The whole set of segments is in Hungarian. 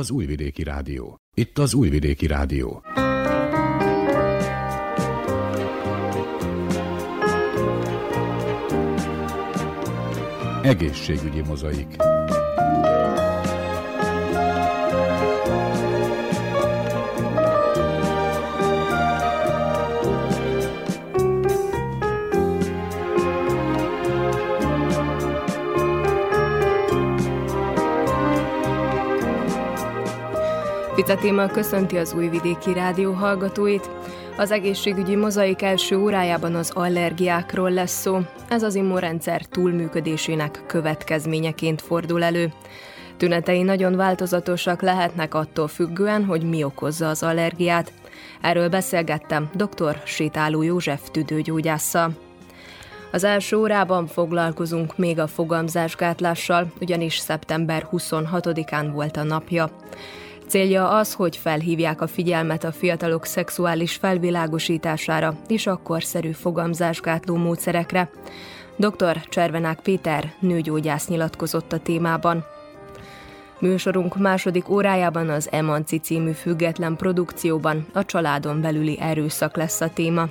Az Újvidéki Rádió. Itt az Újvidéki Rádió. Egészségügyi mozaik. Vita téma köszönti az Újvidéki Rádió hallgatóit. Az egészségügyi mozaik első órájában az allergiákról lesz szó. Ez az immunrendszer túlműködésének következményeként fordul elő. Tünetei nagyon változatosak lehetnek attól függően, hogy mi okozza az allergiát. Erről beszélgettem dr. Sétáló József tüdőgyógyásszal. Az első órában foglalkozunk még a fogamzásgátlással, ugyanis szeptember 26-án volt a napja. Célja az, hogy felhívják a figyelmet a fiatalok szexuális felvilágosítására és a korszerű fogamzásgátló módszerekre. Dr. Cservenák Péter nőgyógyász nyilatkozott a témában. Műsorunk második órájában az Emanci című független produkcióban a családon belüli erőszak lesz a téma.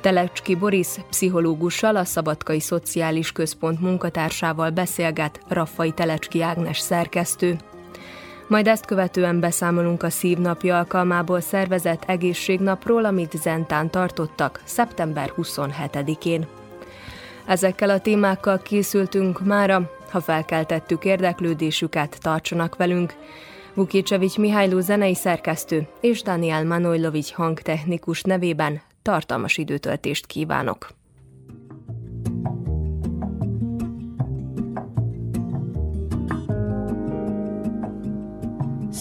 Telecski Boris pszichológussal, a Szabadkai Szociális Központ munkatársával beszélget Raffai Telecski Ágnes szerkesztő. Majd ezt követően beszámolunk a szívnapja alkalmából szervezett egészségnapról, amit Zentán tartottak szeptember 27-én. Ezekkel a témákkal készültünk mára, ha felkeltettük érdeklődésüket, tartsanak velünk. Vukicsevics Mihályló zenei szerkesztő és Daniel Manojlovics hangtechnikus nevében tartalmas időtöltést kívánok.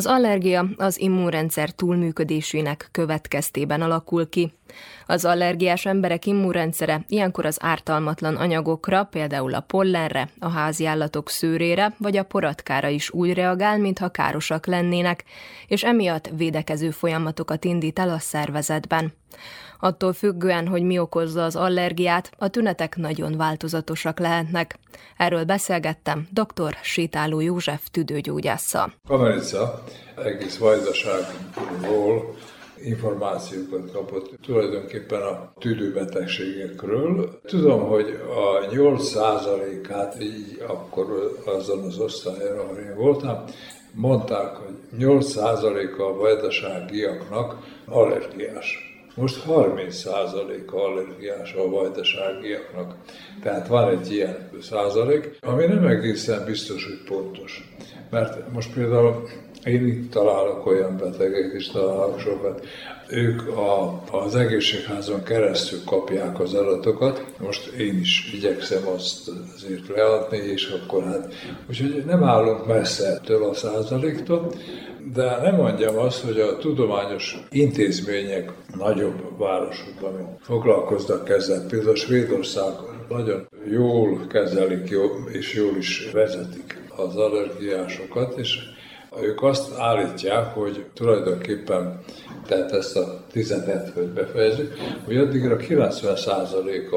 Az allergia az immunrendszer túlműködésének következtében alakul ki. Az allergiás emberek immunrendszere ilyenkor az ártalmatlan anyagokra, például a pollenre, a házi állatok szőrére vagy a poratkára is úgy reagál, mintha károsak lennének, és emiatt védekező folyamatokat indít el a szervezetben. Attól függően, hogy mi okozza az allergiát, a tünetek nagyon változatosak lehetnek. Erről beszélgettem dr. Sétáló József tüdőgyógyásszal. Kamerica egész vajdaságról információkat kapott tulajdonképpen a tüdőbetegségekről. Tudom, hogy a 8%-át így akkor azon az osztályon, ahol én voltam, mondták, hogy 8%-a a vajdaságiaknak allergiás. Most 30%-a allergiás a vajdaságiaknak. Tehát van egy ilyen százalék, ami nem egészen biztos, hogy pontos. Mert most például Én itt találok olyan betegek, is találok sokat. Ők a, az egészségházon keresztül kapják az adatokat. Most én is igyekszem azt azért leadni, és akkor hát, úgyhogy nem állunk messze ettől a százaléktól, de nem mondjam azt, hogy a tudományos intézmények nagyobb városokban foglalkoznak ezzel. Például Svédország nagyon jól kezelik jó, és jól is vezetik az allergiásokat, és ők azt állítják, hogy tulajdonképpen, tehát ezt a tizedet, hogy befejezzük, hogy addigra 90%-a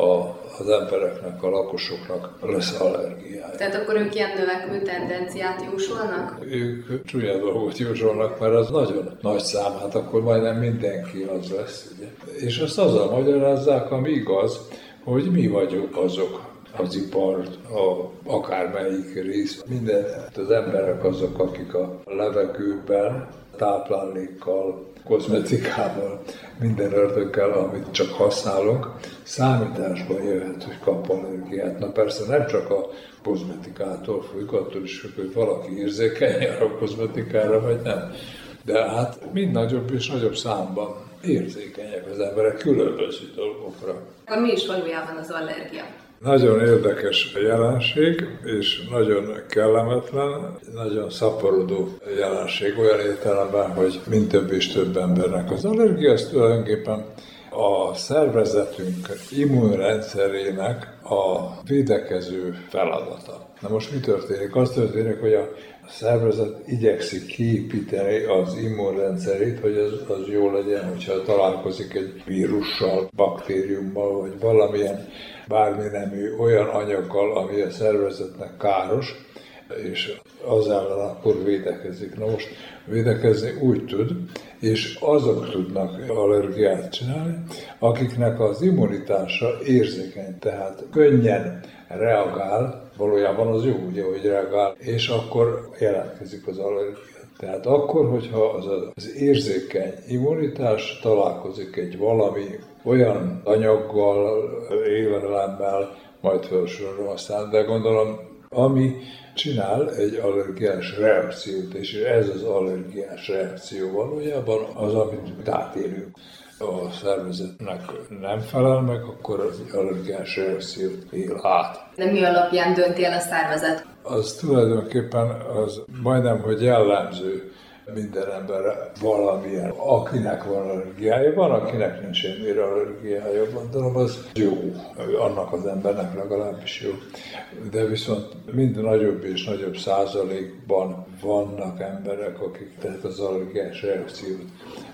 a, az embereknek, a lakosoknak lesz allergiája. Tehát akkor ők ilyen növekvő tendenciát jósolnak? Ők csúnya dolgot jósolnak, mert az nagyon nagy szám, hát akkor majdnem mindenki az lesz. Ugye? És azt azzal magyarázzák, ami igaz, hogy mi vagyunk azok, az ipar, a, akármelyik rész, minden, az emberek azok, akik a levegőben, táplálékkal, kozmetikával, minden ördöggel, amit csak használunk, számításban jöhet, hogy kap allergiát. Na persze nem csak a kozmetikától függ, attól is függ, hogy valaki érzékeny a kozmetikára, vagy nem. De hát mind nagyobb és nagyobb számban érzékenyek az emberek különböző dolgokra. Akkor mi is valójában az allergia? Nagyon érdekes jelenség, és nagyon kellemetlen, nagyon szaporodó jelenség olyan értelemben, hogy mind több és több embernek az allergia, az tulajdonképpen a szervezetünk immunrendszerének a védekező feladata. Na most mi történik? Az történik, hogy a szervezet igyekszik kiépíteni az immunrendszerét, hogy az, az jó legyen, hogyha találkozik egy vírussal, baktériummal, vagy valamilyen bármi nemű olyan anyaggal, ami a szervezetnek káros, és az ellen akkor védekezik. Na most védekezni úgy tud, és azok tudnak allergiát csinálni, akiknek az immunitása érzékeny, tehát könnyen reagál, valójában az jó, ugye, hogy reagál, és akkor jelentkezik az allergia. Tehát akkor, hogyha az, az érzékeny immunitás találkozik egy valami olyan anyaggal, élelemmel, majd felsorolom aztán, de gondolom, ami csinál egy allergiás reakciót, és ez az allergiás reakció valójában az, amit átélünk a szervezetnek nem felel meg, akkor az allergiás reakciót él át. De mi alapján dönti el a szervezet? Az tulajdonképpen az majdnem, hogy jellemző minden emberre valamilyen, akinek van allergiája, van, akinek nincs semmire allergiája, gondolom, az jó, annak az embernek legalábbis jó. De viszont mind nagyobb és nagyobb százalékban vannak emberek, akik tehát az allergiás reakciót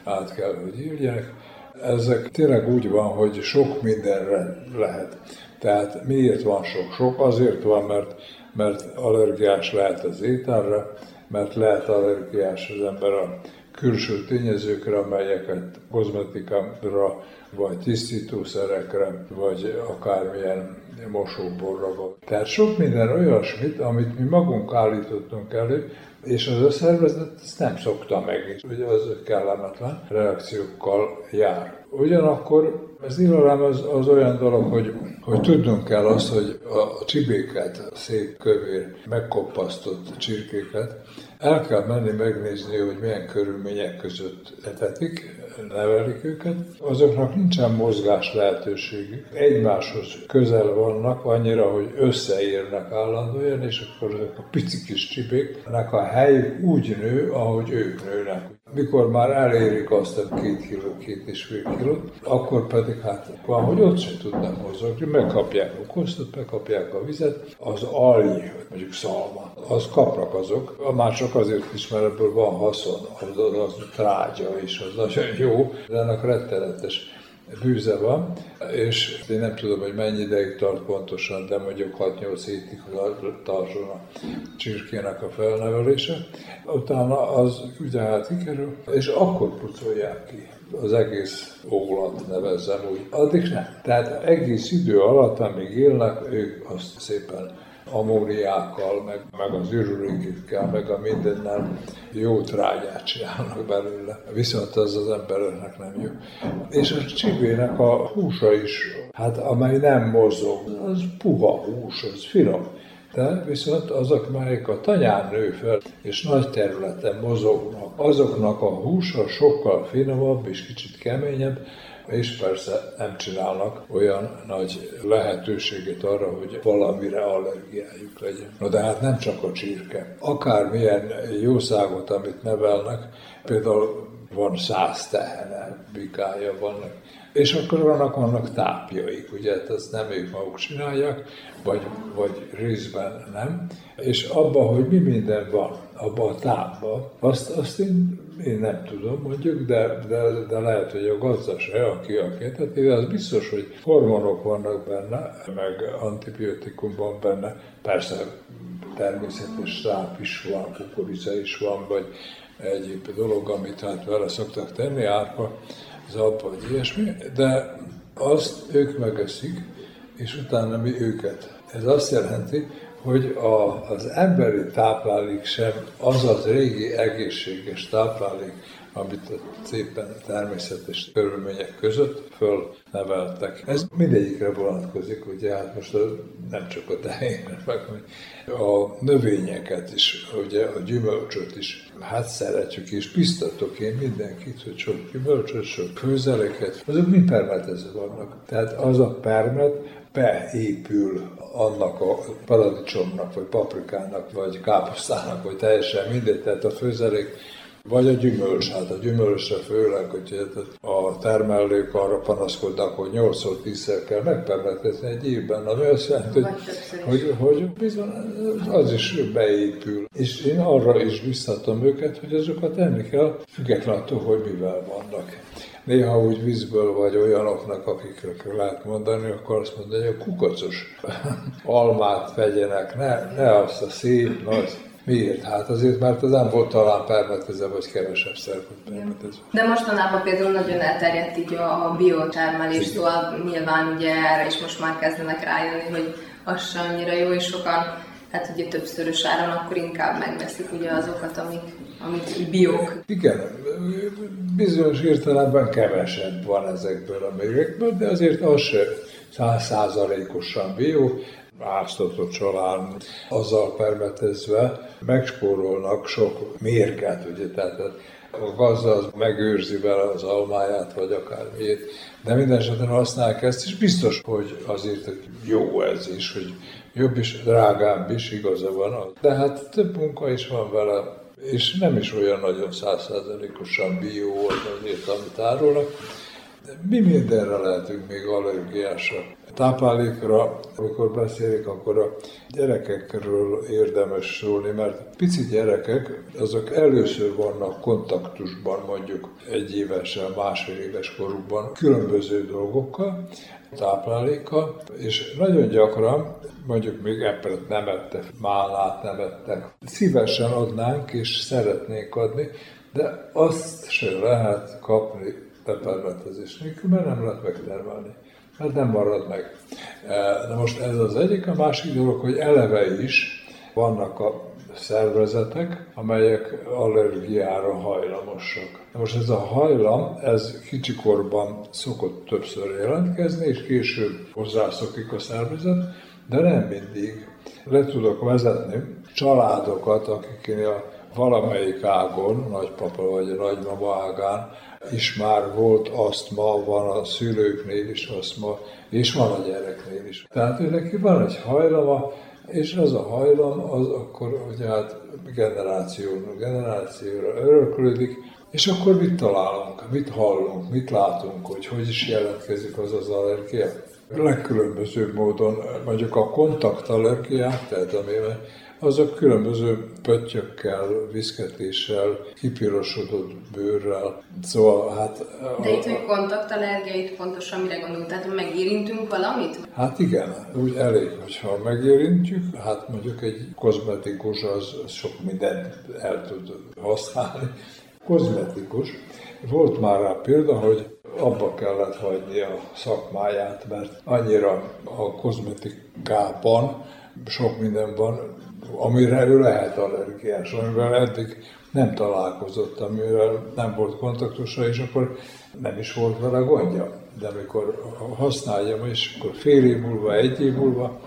át kell, hogy írják. Ezek tényleg úgy van, hogy sok mindenre lehet. Tehát miért van sok? Sok azért van, mert, mert allergiás lehet az ételre, mert lehet allergiás az ember a külső tényezőkre, amelyeket kozmetikára, vagy tisztítószerekre, vagy akármilyen mosóborra van. Tehát sok minden olyasmit, amit mi magunk állítottunk elő, és az a szervezet ezt nem szokta meg, ugye az kellemetlen reakciókkal jár. Ugyanakkor ez irodalom az, az olyan dolog, hogy, hogy tudnunk kell azt, hogy a csibéket, a szép kövér, megkoppasztott csirkéket, el kell menni megnézni, hogy milyen körülmények között etetik, nevelik őket. Azoknak nincsen mozgás lehetőségük. Egymáshoz közel vannak, annyira, hogy összeérnek állandóan, és akkor ezek a pici kis csibéknek a hely úgy nő, ahogy ők nőnek. Mikor már elérik azt a két kiló, két és fél kilót, akkor pedig hát van, hogy ott sem tudnak mozogni, megkapják a kosztot, megkapják a vizet, az alj, mondjuk szalma, az kapnak azok, a mások azért is, mert ebből van haszon, az, az, az trágya, és az nagyon jó, de ennek rettenetes bűze van, és én nem tudom, hogy mennyi ideig tart pontosan, de mondjuk 6-8 hétig tartson a csirkének a felnevelése. Utána az ugye hát kikerül, és akkor pucolják ki az egész ólat nevezzem úgy. Addig nem. Tehát egész idő alatt, amíg élnek, ők azt szépen ammóniákkal, meg, meg az ürülékükkel, meg a mindennel jó trágyát csinálnak belőle. Viszont az az embereknek nem jó. És a csibének a húsa is, hát amely nem mozog, az puha hús, az finom. De viszont azok, melyek a tanyán nő fel, és nagy területen mozognak, azoknak a húsa sokkal finomabb és kicsit keményebb, és persze nem csinálnak olyan nagy lehetőséget arra, hogy valamire allergiájuk legyen. No de hát nem csak a csirke. Akármilyen jószágot, amit nevelnek, például van száz tehene, bikája vannak, és akkor vannak, vannak tápjaik, ugye, hát ezt nem ők maguk csinálják, vagy, vagy részben nem, és abban, hogy mi minden van, abban a tápban, azt, azt én, én nem tudom mondjuk, de, de, de lehet, hogy a gazdaság, aki a kéteti, az biztos, hogy hormonok vannak benne, meg antibiotikum van benne, persze természetes táp is van, kukorica is van, vagy egyéb dolog, amit hát vele szoktak tenni, árpa, zabba, vagy ilyesmi, de azt ők megeszik, és utána mi őket. Ez azt jelenti, hogy a, az emberi táplálék sem az az régi egészséges táplálék, amit szépen természetes körülmények között fölneveltek. Ez mindegyikre vonatkozik, ugye hát most nem csak a tehénre, meg a növényeket is, ugye a gyümölcsöt is, hát szeretjük és biztatok én mindenkit, hogy sok gyümölcsöt, sok főzeleket, azok mind permetezve vannak. Tehát az a permet beépül annak a paradicsomnak, vagy paprikának, vagy káposztának, vagy teljesen mindegy, tehát a főzelék vagy a gyümölcs, hát a gyümölcsre főleg, hogy a termelők arra panaszkodnak, hogy 8 10 kell megpermetkezni egy évben, ami azt jelenti, hogy, hogy, hogy bizony az is beépül. És én arra is biztatom őket, hogy azokat enni kell, függetlenül attól, hogy mivel vannak. Néha úgy vízből vagy olyanoknak, akikre lehet mondani, akkor azt mondani, hogy a kukacos almát vegyenek, ne, ne azt a szép, nagy Miért? Hát azért, mert az nem volt talán permetezve, vagy kevesebb szer volt permetezve. De mostanában például nagyon elterjedt így a biotermelés, szóval nyilván ugye erre is most már kezdenek rájönni, hogy az sem annyira jó, és sokan hát ugye többszörös áron akkor inkább megveszik ugye azokat, amik, amik biók. Igen, bizonyos értelemben kevesebb van ezekből a mérgekből, de azért az se százszázalékosan bió, áztatott család azzal permetezve megspórolnak sok mérget, ugye, tehát a gazda az megőrzi vele az almáját, vagy akármiét, de minden esetben használják ezt, és biztos, hogy azért jó ez is, hogy jobb is, drágább is, igaza van. De hát több munka is van vele, és nem is olyan nagyon százszázalékosan bió azért, amit árulnak. De mi mindenre lehetünk még allergiásak táplálékra, amikor beszélik, akkor a gyerekekről érdemes szólni, mert pici gyerekek, azok először vannak kontaktusban mondjuk egy évesen, másfél éves korukban különböző dolgokkal, táplálékkal, és nagyon gyakran, mondjuk még eppet nem ettek, málát nem ettek, szívesen adnánk és szeretnénk adni, de azt se lehet kapni pepermetezés nélkül, mert nem lehet megtermelni mert nem marad meg. Na most ez az egyik, a másik dolog, hogy eleve is vannak a szervezetek, amelyek allergiára hajlamosak. Na most ez a hajlam, ez kicsikorban szokott többször jelentkezni, és később hozzászokik a szervezet, de nem mindig. Le tudok vezetni családokat, akiknél valamelyik ágon, nagypapa vagy nagymama ágán és már volt asztma, van a szülőknél is asztma, és van a gyereknél is. Tehát ő neki van egy hajlama, és az a hajlam, az akkor ugye hát generációra, generációra öröklődik, és akkor mit találunk, mit hallunk, mit látunk, hogy hogy is jelentkezik az az allergia. Legkülönbözőbb módon mondjuk a kontaktallergiák, tehát amiben azok különböző pöttyökkel, viszketéssel, kipirosodott bőrrel, szóval hát... De itt, hogy kontaktallergia, itt pontosan mire gondolunk? Tehát megérintünk valamit? Hát igen, úgy elég, hogyha megérintjük, hát mondjuk egy kozmetikus az, sok mindent el tud használni. Kozmetikus. Volt már rá példa, hogy abba kellett hagyni a szakmáját, mert annyira a kozmetikában sok minden van, amire ő lehet allergiás, amivel eddig nem találkozott, amivel nem volt kontaktusa, és akkor nem is volt vele gondja. De amikor használja, és akkor fél év múlva, egy év múlva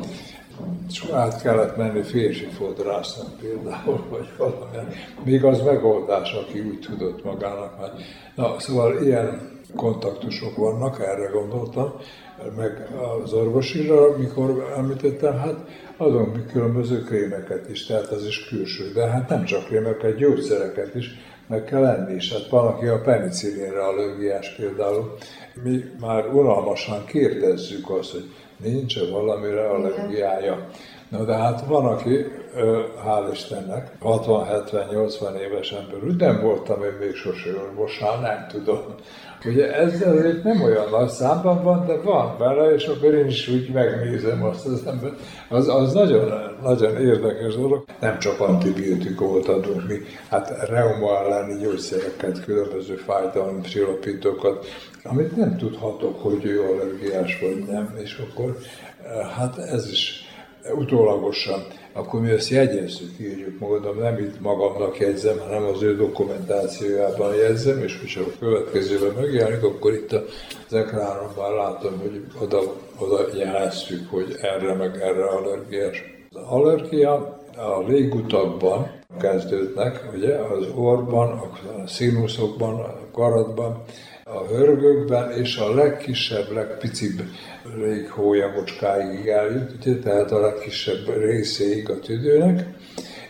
és át kellett menni férfi fodrásznak például, vagy valamilyen. Még az megoldás, aki úgy tudott magának. Mert... Na, szóval ilyen kontaktusok vannak, erre gondoltam, meg az orvosira, mikor említettem, hát adunk különböző krémeket is, tehát az is külső, de hát nem csak krémeket, gyógyszereket is meg kell lenni, és hát van, aki a penicilinre allergiás például. Mi már unalmasan kérdezzük azt, hogy nincs-e valamire allergiája. Na de hát van, aki, hál' Istennek, 60-70-80 éves ember, úgy nem voltam én még sose orvosnál, nem tudom. Ugye ez azért nem olyan nagy számban van, de van vele, és akkor én is úgy megnézem azt az ember. Az, az nagyon, nagyon érdekes dolog. Nem csak antibiotikumot adunk mi, hát reuma elleni gyógyszereket, különböző fájdalom, csillapítókat, amit nem tudhatok, hogy ő allergiás vagy nem, és akkor hát ez is utólagosan, akkor mi ezt jegyezzük, írjuk mondom, nem itt magamnak jegyzem, hanem az ő dokumentációjában jegyzem, és hogyha a következőben megjelenik, akkor itt az ekránon látom, hogy oda, oda jeleztük, hogy erre meg erre allergiás. Az allergia a légutakban kezdődnek, ugye, az orban, a színuszokban, a karatban, a hörgökben, és a legkisebb, legpicibb léghólyagocskáig eljut, tehát a legkisebb részéig a tüdőnek,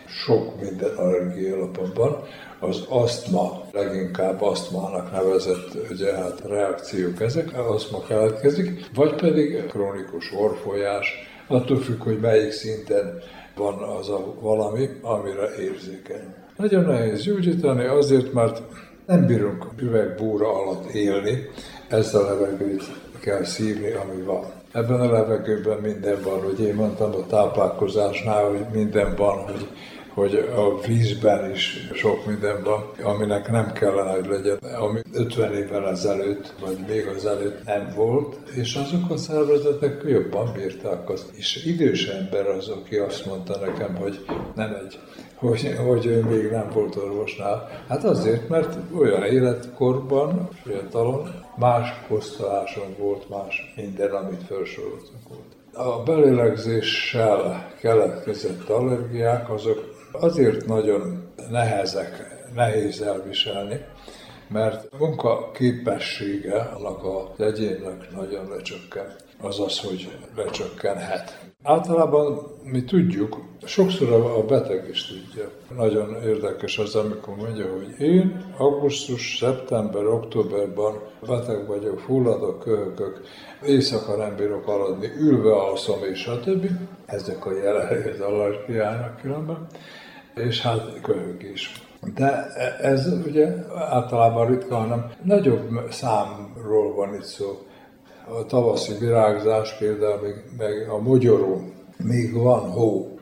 sok minden allergia alapon az asztma, leginkább asztmának nevezett ugye, hát reakciók ezek, asztma keletkezik, vagy pedig krónikus orfolyás, attól függ, hogy melyik szinten van az a valami, amire érzékeny. Nagyon nehéz gyógyítani azért, mert nem bírunk üvegbúra alatt élni, ezt a levegőt kell szívni, ami van. Ebben a levegőben minden van, hogy én mondtam a táplálkozásnál, hogy minden van, hogy hogy a vízben is sok minden van, aminek nem kellene, hogy legyen, ami 50 évvel ezelőtt, vagy még az előtt nem volt, és azok a szervezetek jobban bírták azt. És idős ember az, aki azt mondta nekem, hogy nem egy hogy, hogy ő még nem volt orvosnál. Hát azért, mert olyan életkorban, fiatalon, más kosztoláson volt, más minden, amit felsoroltunk volt. A belélegzéssel keletkezett allergiák azok azért nagyon nehezek, nehéz elviselni, mert a munka képessége annak az egyénnek nagyon lecsökken. Az az, hogy lecsökkenhet. Általában mi tudjuk, sokszor a beteg is tudja. Nagyon érdekes az, amikor mondja, hogy én augusztus, szeptember, októberban beteg vagyok, fulladok, köhögök, éjszaka nem bírok aladni, ülve alszom és a többi. Ezek a jelei az allergiának különben és hát köhögés. De ez ugye általában ritka, hanem nagyobb számról van itt szó. A tavaszi virágzás például, meg, a mogyoró, még van hó,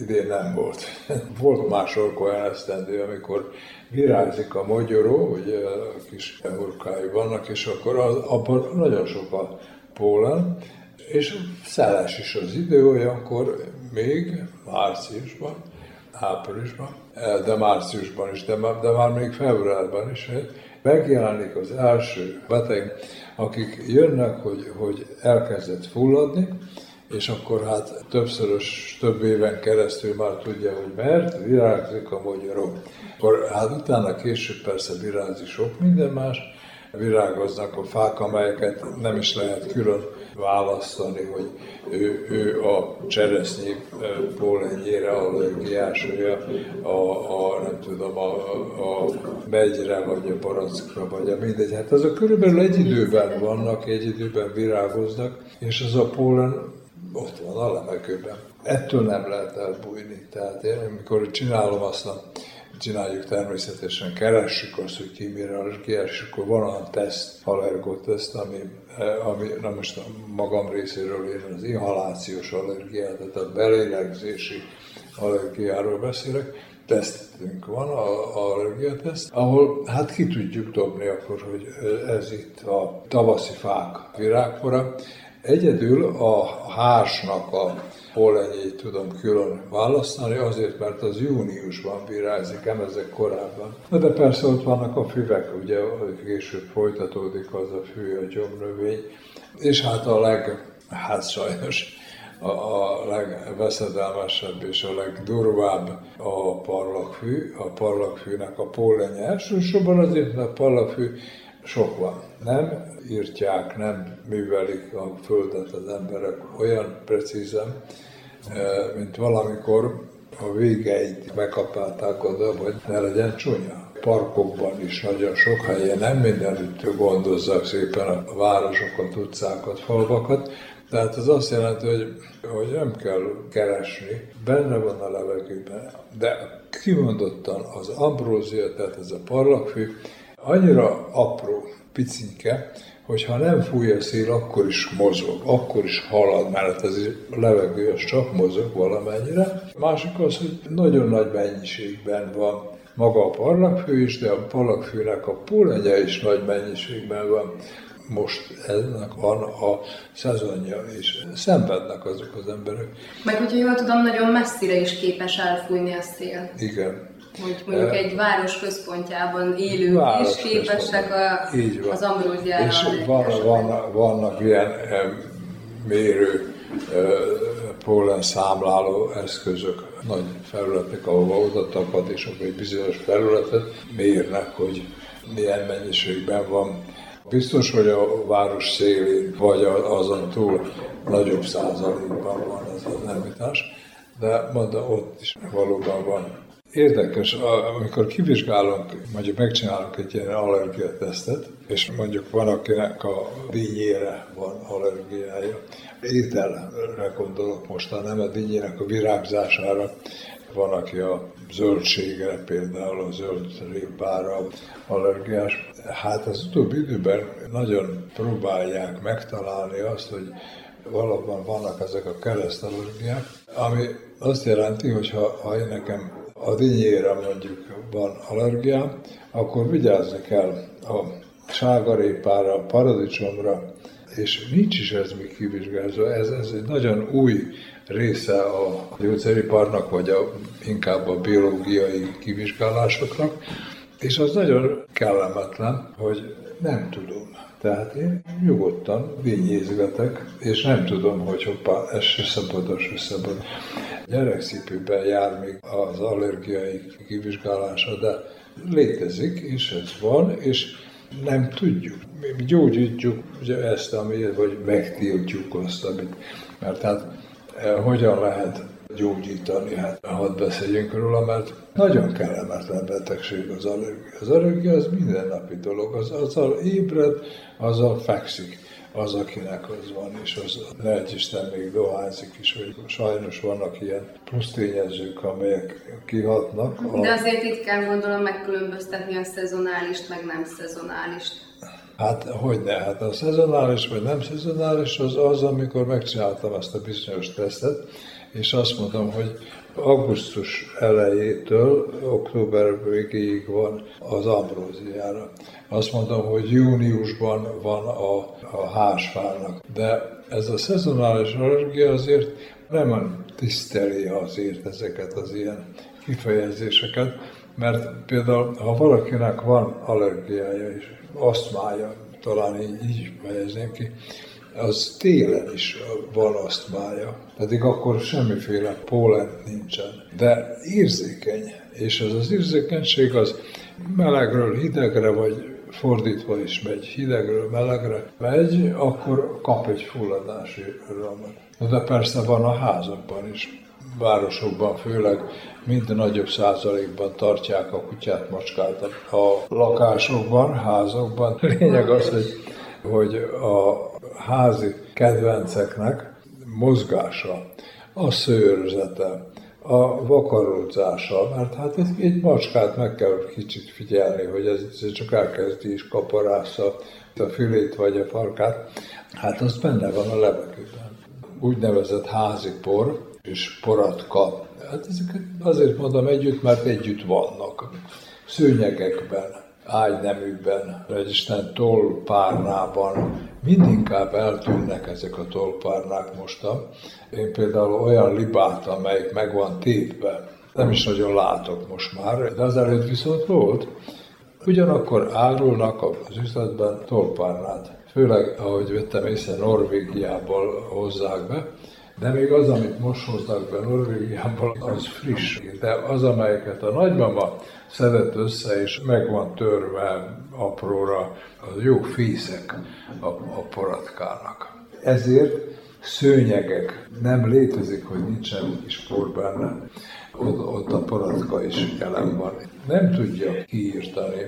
idén nem volt. Volt mások olyan esztendő, amikor virágzik a mogyoró, ugye a kis hurkái vannak, és akkor az, abban nagyon sok a pólen, és szeles is az idő, olyankor még márciusban, áprilisban, de márciusban is, de, de már még februárban is, megjelenik az első beteg, akik jönnek, hogy, hogy elkezdett fulladni, és akkor hát többszörös, több éven keresztül már tudja, hogy mert, virágzik a magyarok. Akkor hát utána később persze virágzik sok minden más, virágoznak a fák, amelyeket nem is lehet külön választani, hogy ő, ő a cseresznyi pólenjére allergiás, ő a, a, nem tudom, a, a megyre, vagy a barackra, vagy a mindegy. Hát azok körülbelül egy időben vannak, egy időben virágoznak, és az a pólen ott van a levegőben. Ettől nem lehet elbújni. Tehát én, amikor csinálom azt a csináljuk természetesen, keressük azt, hogy ki mire és akkor van olyan teszt, allergoteszt, ami, ami na most magam részéről én az inhalációs allergiát, tehát a belélegzési allergiáról beszélek, tesztünk van, a, a allergiateszt, ahol hát ki tudjuk dobni akkor, hogy ez itt a tavaszi fák virágkora. Egyedül a hársnak a pollenyét tudom külön választani, azért, mert az júniusban virágzik, nem ezek korábban. De persze ott vannak a füvek, ugye később folytatódik az a fű, a gyomnövény, és hát a leg, hát sajnos a, a legveszedelmesebb és a legdurvább a parlagfű. A parlagfűnek a pólenye elsősorban azért, mert a parlagfű sok van. Nem írtják, nem művelik a földet az emberek olyan precízen, mint valamikor a végeit megkapálták oda, hogy ne legyen csúnya. Parkokban is nagyon sok helyen, nem mindenütt gondozzák szépen a városokat, utcákat, falvakat, tehát ez azt jelenti, hogy, hogy nem kell keresni, benne van a levegőben, de kimondottan az ambrózia, tehát ez a parlagfű, annyira apró, picinke, hogyha nem fúj a szél, akkor is mozog, akkor is halad, mert ez a levegő az csak mozog valamennyire. Másik az, hogy nagyon nagy mennyiségben van maga a parlagfő is, de a parlagfőnek a pólenye is nagy mennyiségben van. Most ennek van a szezonja, és szenvednek azok az emberek. Meg hogyha jól tudom, nagyon messzire is képes elfújni a szél. Igen, hogy mondjuk egy város központjában élők város is képesek a, Így van. az ambróziára. És van, van, vannak ilyen mérő pólen számláló eszközök, nagy felületek, ahova oda tapad, és akkor egy bizonyos felületet mérnek, hogy milyen mennyiségben van. Biztos, hogy a város szélén, vagy azon túl nagyobb százalékban van ez az említás, de mondta, ott is valóban van Érdekes, amikor kivizsgálunk, mondjuk megcsinálunk egy ilyen allergiatesztet, és mondjuk van, akinek a dínyére van allergiája. Ételre gondolok most, nem a dínyének a virágzására, van, aki a zöldségre, például a zöld répára allergiás. Hát az utóbbi időben nagyon próbálják megtalálni azt, hogy valóban vannak ezek a keresztallergiák, ami azt jelenti, hogy ha, ha én nekem a dinnyére mondjuk van allergia, akkor vigyázni kell a sárgarépára, a paradicsomra, és nincs is ez még kivizsgálva. Ez, ez egy nagyon új része a gyógyszeriparnak, vagy a, inkább a biológiai kivizsgálásoknak, és az nagyon kellemetlen, hogy nem tudom. Tehát én nyugodtan vinyézgetek, és nem tudom, hogy hoppá, ez se szabad, az se szabad. Gyerekszipőben jár még az allergiai kivizsgálása, de létezik, és ez van, és nem tudjuk. Mi gyógyítjuk ugye ezt, amit, vagy megtiltjuk azt, amit, mert hát eh, hogyan lehet gyógyítani, hát hadd beszéljünk róla, mert nagyon kellemetlen betegség az allergia. Az allergia az mindennapi dolog, az, azzal ébred, azzal fekszik az, akinek az van, és az lehet Isten még dohányzik is, hogy sajnos vannak ilyen plusz tényezők, amelyek kihatnak. De azért itt kell gondolom megkülönböztetni a szezonálist, meg nem szezonálist. Hát hogy ne, hát a szezonális vagy nem szezonális az az, amikor megcsináltam ezt a bizonyos tesztet, és azt mondom, hogy augusztus elejétől október végéig van az ambróziára. Azt mondom, hogy júniusban van a, a házfának. De ez a szezonális allergia azért nem tiszteli azért ezeket az ilyen kifejezéseket, mert például, ha valakinek van allergiája és asztmája, talán így, így fejezném ki, az télen is van asztmája, pedig akkor semmiféle pólen nincsen. De érzékeny, és ez az érzékenység az melegről hidegre, vagy fordítva is megy, hidegről melegre megy, akkor kap egy fulladási ramot. De persze van a házakban is, városokban főleg minden nagyobb százalékban tartják a kutyát, macskát a lakásokban, házakban. Lényeg az, hogy, hogy a házi kedvenceknek mozgása, a szőrzete, a vakarózása, mert hát egy, egy macskát meg kell kicsit figyelni, hogy ez, ez csak elkezdi is kaparásza a fülét vagy a farkát, hát az benne van a levegőben. Úgynevezett házi por és poratka. Hát ezeket azért mondom együtt, mert együtt vannak. Szőnyegekben, ágyneműben, vagy Isten tollpárnában mindinkább eltűnnek ezek a tollpárnák mostan. Én például olyan libát, amelyik meg van tépve, nem is nagyon látok most már, de az előtt viszont volt. Ugyanakkor árulnak az üzletben tollpárnát. Főleg, ahogy vettem észre, Norvégiából hozzák be, De még az, amit most hoznak be Norvégiából, az friss. De az, amelyeket a nagymama szedett össze, és meg van törve apróra, az jó fészek a, a poratkának. Ezért szőnyegek. Nem létezik, hogy nincsen kis por benne. Ott, ott a poratka is jelen van. Nem tudja kiírtani.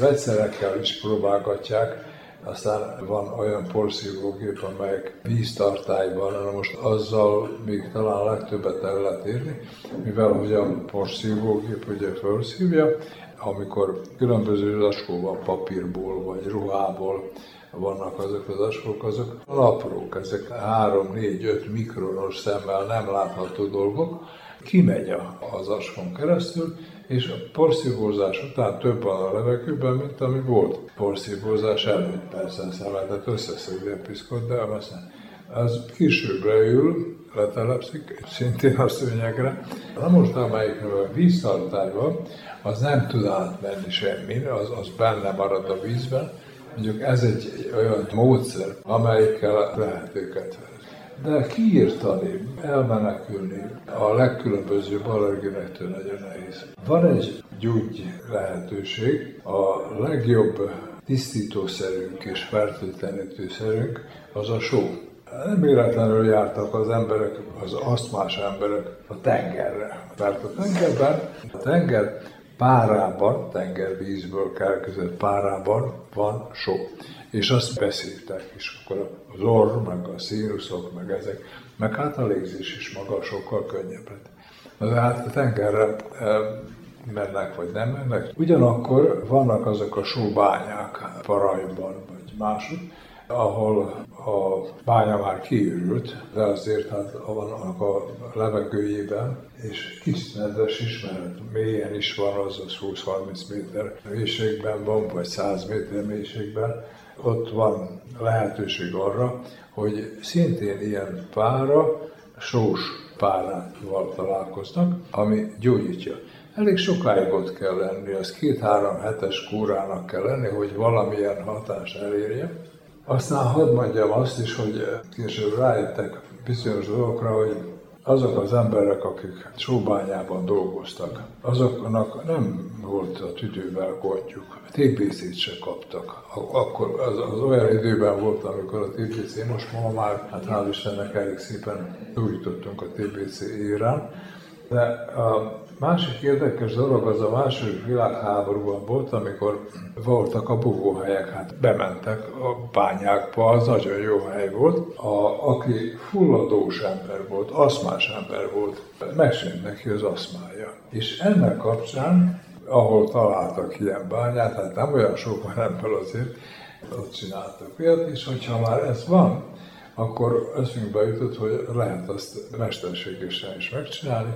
Vegyszerekkel is próbálgatják, aztán van olyan porszívógép, amelyek víztartályban, na most azzal még talán legtöbbet el lehet érni, mivel hogy a porszívógép ugye felszívja, amikor különböző zacskóban papírból vagy ruhából vannak azok az asfok, azok aprók, ezek 3-4-5 mikronos szemmel nem látható dolgok, kimegy az askon keresztül, és a porszívózás után több van a levegőben, mint ami volt porszívózás előtt. Persze szemetet összeszedni a piszkot, de aztán az későbbre ül, letelepszik, szintén a szőnyegre. Na most, amelyik víztartály van, az nem tud átmenni semmire, az, az benne marad a vízben, Mondjuk ez egy olyan módszer, amelyikkel lehet őket de kiírtani, elmenekülni a legkülönbözőbb allergénektől nagyon nehéz. Van egy gyógy lehetőség, a legjobb tisztítószerünk és fertőtlenítőszerünk az a só. Nem véletlenül jártak az emberek, az asztmás emberek a tengerre. Mert a tengerben, a tenger párában, tengervízből kelkezett párában van só. És azt beszéltek, és akkor az orr, meg a színuszok, meg ezek, meg hát a légzés is maga sokkal könnyebb lett. De hát a tengerre e, mennek, vagy nem mennek. Ugyanakkor vannak azok a sóbányák Parajban, vagy mások, ahol a bánya már kiürült, de azért hát vannak a levegőjében, és kis nedves is, mert mélyen is van, az az 20-30 méter mélységben van, vagy 100 méter mélységben, ott van lehetőség arra, hogy szintén ilyen pára, sós párával találkoznak, ami gyógyítja. Elég sokáig ott kell lenni, az két-három hetes kúrának kell lenni, hogy valamilyen hatást elérje. Aztán hadd mondjam azt is, hogy később rájöttek bizonyos dolgokra, hogy azok az emberek, akik sóbányában dolgoztak, azoknak nem volt a tüdővel gondjuk. TBC-t se kaptak. Akkor az, az olyan időben volt, amikor a TBC, most ma már, hát hál' Istennek elég szépen újítottunk a TBC érán, de a másik érdekes dolog az a második világháborúban volt, amikor voltak a bugóhelyek, hát bementek a bányákba, az nagyon jó hely volt. A, aki fulladós ember volt, aszmás ember volt, megsint neki az aszmája. És ennek kapcsán, ahol találtak ilyen bányát, hát nem olyan sok van ebből azért, ott csináltak ilyet, és hogyha már ez van, akkor eszünkbe jutott, hogy lehet azt mesterségesen is megcsinálni,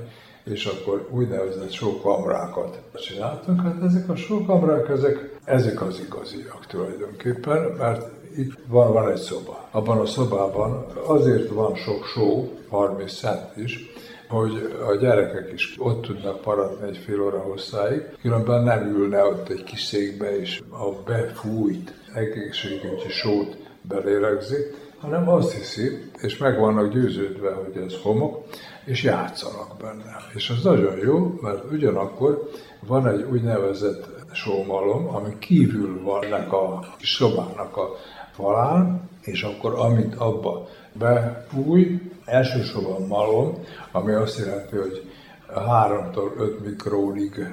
és akkor úgynevezett sókamrákat csináltunk. Hát ezek a sókamrák, ezek, ezek az igaziak tulajdonképpen, mert itt van, van egy szoba. Abban a szobában azért van sok só, 30 cent is, hogy a gyerekek is ott tudnak maradni egy fél óra hosszáig, különben nem ülne ott egy kis székbe, és a befújt egészségügyi sót belélegzi, hanem azt hiszi, és meg vannak győződve, hogy ez homok, és játszanak benne. És az nagyon jó, mert ugyanakkor van egy úgynevezett sómalom, ami kívül van ennek a szobának a falán, és akkor amit abba befúj, elsősorban malom, ami azt jelenti, hogy 3-tól 5 mikrónig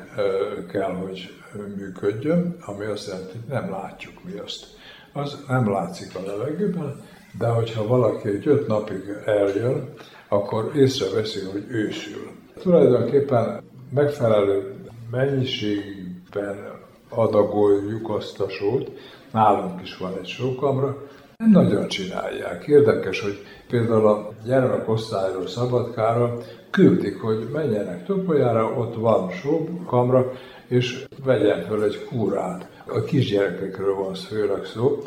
kell, hogy működjön, ami azt jelenti, hogy nem látjuk mi azt. Az nem látszik a levegőben, de hogyha valaki egy öt napig eljön, akkor észreveszi, hogy ősül. Tulajdonképpen megfelelő mennyiségben adagoljuk azt a sót, nálunk is van egy sókamra, nem nagyon csinálják. Érdekes, hogy például a gyermekosztályról Szabadkára küldik, hogy menjenek Topolyára, ott van sókamra, és vegyen fel egy kúrát. A kisgyerekekről van főleg szó.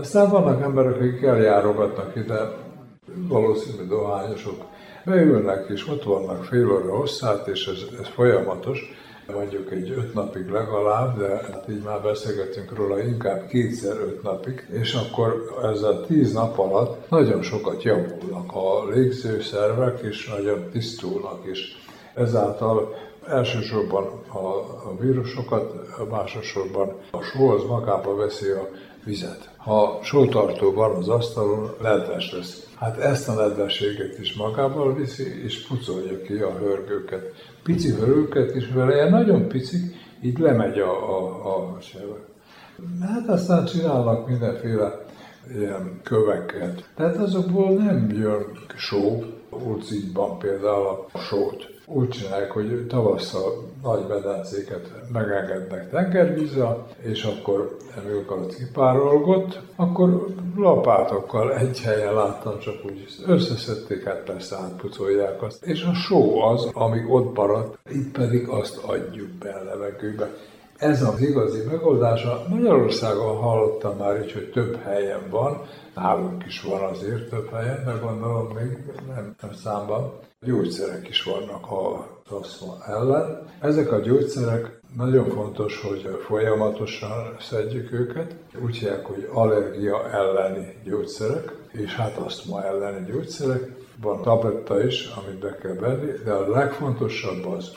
Aztán vannak emberek, akik eljárogatnak ide valószínű dohányosok beülnek, és ott vannak fél óra hosszát, és ez, ez folyamatos. mondjuk egy öt napig legalább, de hát így már beszélgetünk róla inkább kétszer öt napig, és akkor ezzel tíz nap alatt nagyon sokat javulnak a légzőszervek, és nagyon tisztulnak is. Ezáltal elsősorban a, a vírusokat, másosorban a só az magába veszi a vizet. Ha sótartó van az asztalon, nedves lesz. Hát ezt a nedvességet is magával viszi, és pucolja ki a hörgőket. Pici hörgőket is vele, ilyen nagyon picik, így lemegy a, a, a sebe. Hát aztán csinálnak mindenféle ilyen köveket. Tehát azokból nem jön só, Ulcikban például a sót úgy csinálják, hogy tavasszal nagy medencéket megengednek tengervízzel, és akkor amikor ott kipárolgott, akkor lapátokkal egy helyen láttam, csak úgy összeszedték, hát persze átpucolják azt. És a só az, ami ott maradt, itt pedig azt adjuk be a levegőbe. Ez az igazi megoldása. Magyarországon hallottam már így, hogy több helyen van, nálunk is van azért több helyen, de gondolom még nem, nem számban. Gyógyszerek is vannak a aszma ellen. Ezek a gyógyszerek nagyon fontos, hogy folyamatosan szedjük őket. Úgy hívják, hogy allergia elleni gyógyszerek, és hát asztma elleni gyógyszerek. Van tabletta is, amit be kell venni, de a legfontosabb az,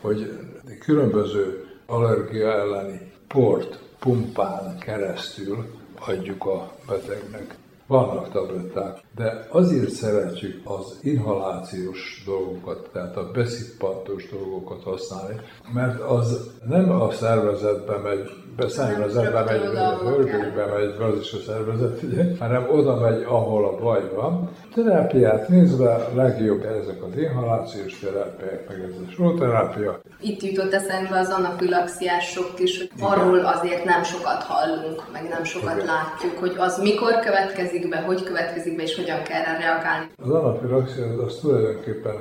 hogy különböző allergia elleni port pumpán keresztül adjuk a betegnek. Vannak tabletták, de azért szeretjük az inhalációs dolgokat, tehát a beszippantós dolgokat használni, mert az nem a szervezetbe megy, be szervezetbe megy, a hörgőbe megy, az is a szervezet, ugye, hanem oda megy, ahol a baj van. Terápiát nézve legjobb ezek az inhalációs terápiák, meg ez a terápia. Itt jutott eszembe az anafilaxiások is, hogy arról azért nem sokat hallunk, meg nem sokat Igen. látjuk, hogy az mikor következik be, hogy következik be, és hogyan kell rá reagálni. Az anafilaxia az, az tulajdonképpen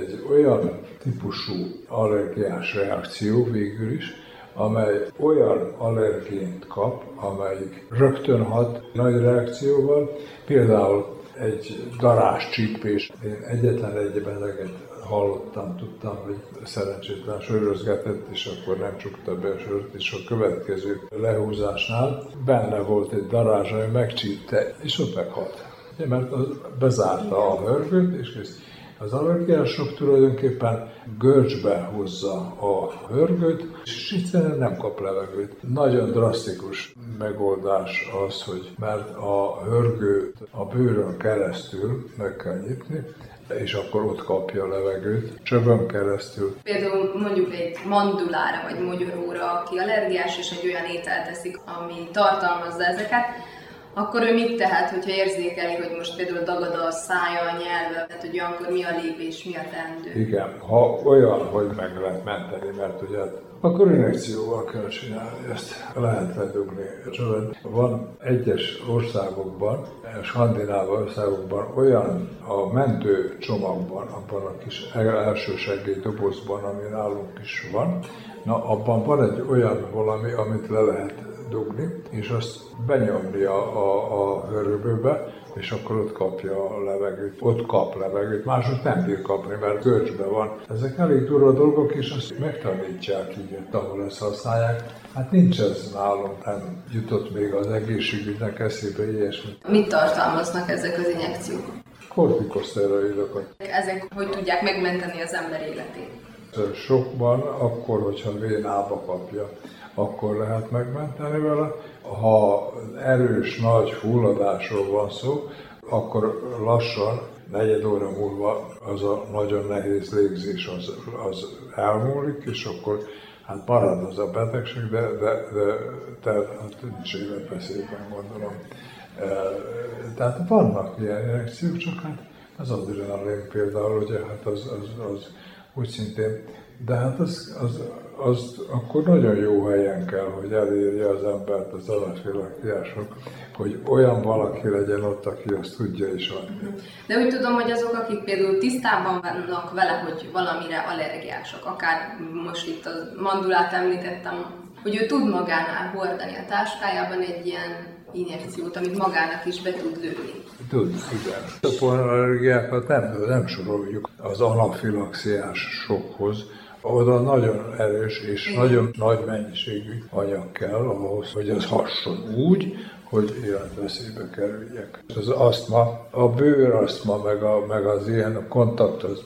egy olyan típusú allergiás reakció végül is, amely olyan allergént kap, amelyik rögtön hat nagy reakcióval, például egy darás csípés. Én egyetlen egy beteget hallottam, tudtam, hogy szerencsétlen sörözgetett, és akkor nem csukta be a sört, és a következő lehúzásnál benne volt egy darázs, ami megcsípte, és ott meghalt. Mert az bezárta a hörgőt, és kész. Az allergiások tulajdonképpen görcsbe hozza a hörgőt, és egyszerűen nem kap levegőt. Nagyon drasztikus megoldás az, hogy mert a hörgőt a bőrön keresztül meg kell nyitni, és akkor ott kapja a levegőt, csövön keresztül. Például mondjuk egy mandulára vagy mogyoróra, aki allergiás, és egy olyan ételt teszik, ami tartalmazza ezeket, akkor ő mit tehet, hogyha érzékeli, hogy most például dagad a szája, a nyelve, tehát hogy akkor mi a lépés, mi a teendő? Igen, ha olyan, hogy meg lehet menteni, mert ugye akkor injekcióval kell csinálni ezt, lehet ledugni. Van egyes országokban, skandináv országokban olyan a mentő csomagban, abban a kis elsősegély dobozban, ami nálunk is van, na abban van egy olyan valami, amit le lehet dugni, és azt benyomni a, a, a és akkor ott kapja a levegőt, ott kap levegőt, mások nem bír kapni, mert görcsbe van. Ezek elég durva dolgok, és azt megtanítják így, ahol ezt használják. Hát nincs ez nálunk, nem jutott még az egészségügynek eszébe ilyesmi. Mit tartalmaznak ezek az injekciók? Kortikoszteroidokat. Ezek hogy tudják megmenteni az ember életét? Sokban, akkor, hogyha vénába kapja akkor lehet megmenteni vele. Ha erős, nagy fulladásról van szó, akkor lassan, negyed óra múlva az a nagyon nehéz légzés az, az elmúlik, és akkor hát marad az a betegség, de, de, de tehát hát nincs életveszélyben gondolom. E, tehát vannak ilyen reakciók, csak hát az adrenalin például, ugye, hát az, az, az úgy szintén, de hát az, az az akkor nagyon jó helyen kell, hogy elérje az embert az alapfélaktiások, hogy olyan valaki legyen ott, aki azt tudja is adni. De úgy tudom, hogy azok, akik például tisztában vannak vele, hogy valamire allergiások, akár most itt a mandulát említettem, hogy ő tud magánál hordani a táskájában egy ilyen injekciót, amit magának is be tud lőni. Tud, igen. A pollenallergiákat nem, nem soroljuk az anafilaxiás sokhoz, Oda nagyon erős és nagyon nagy mennyiségű anyag kell ahhoz, hogy az hasson úgy, hogy életveszélybe kerüljek. Az asztma, a bőrasztma, meg, a, meg az ilyen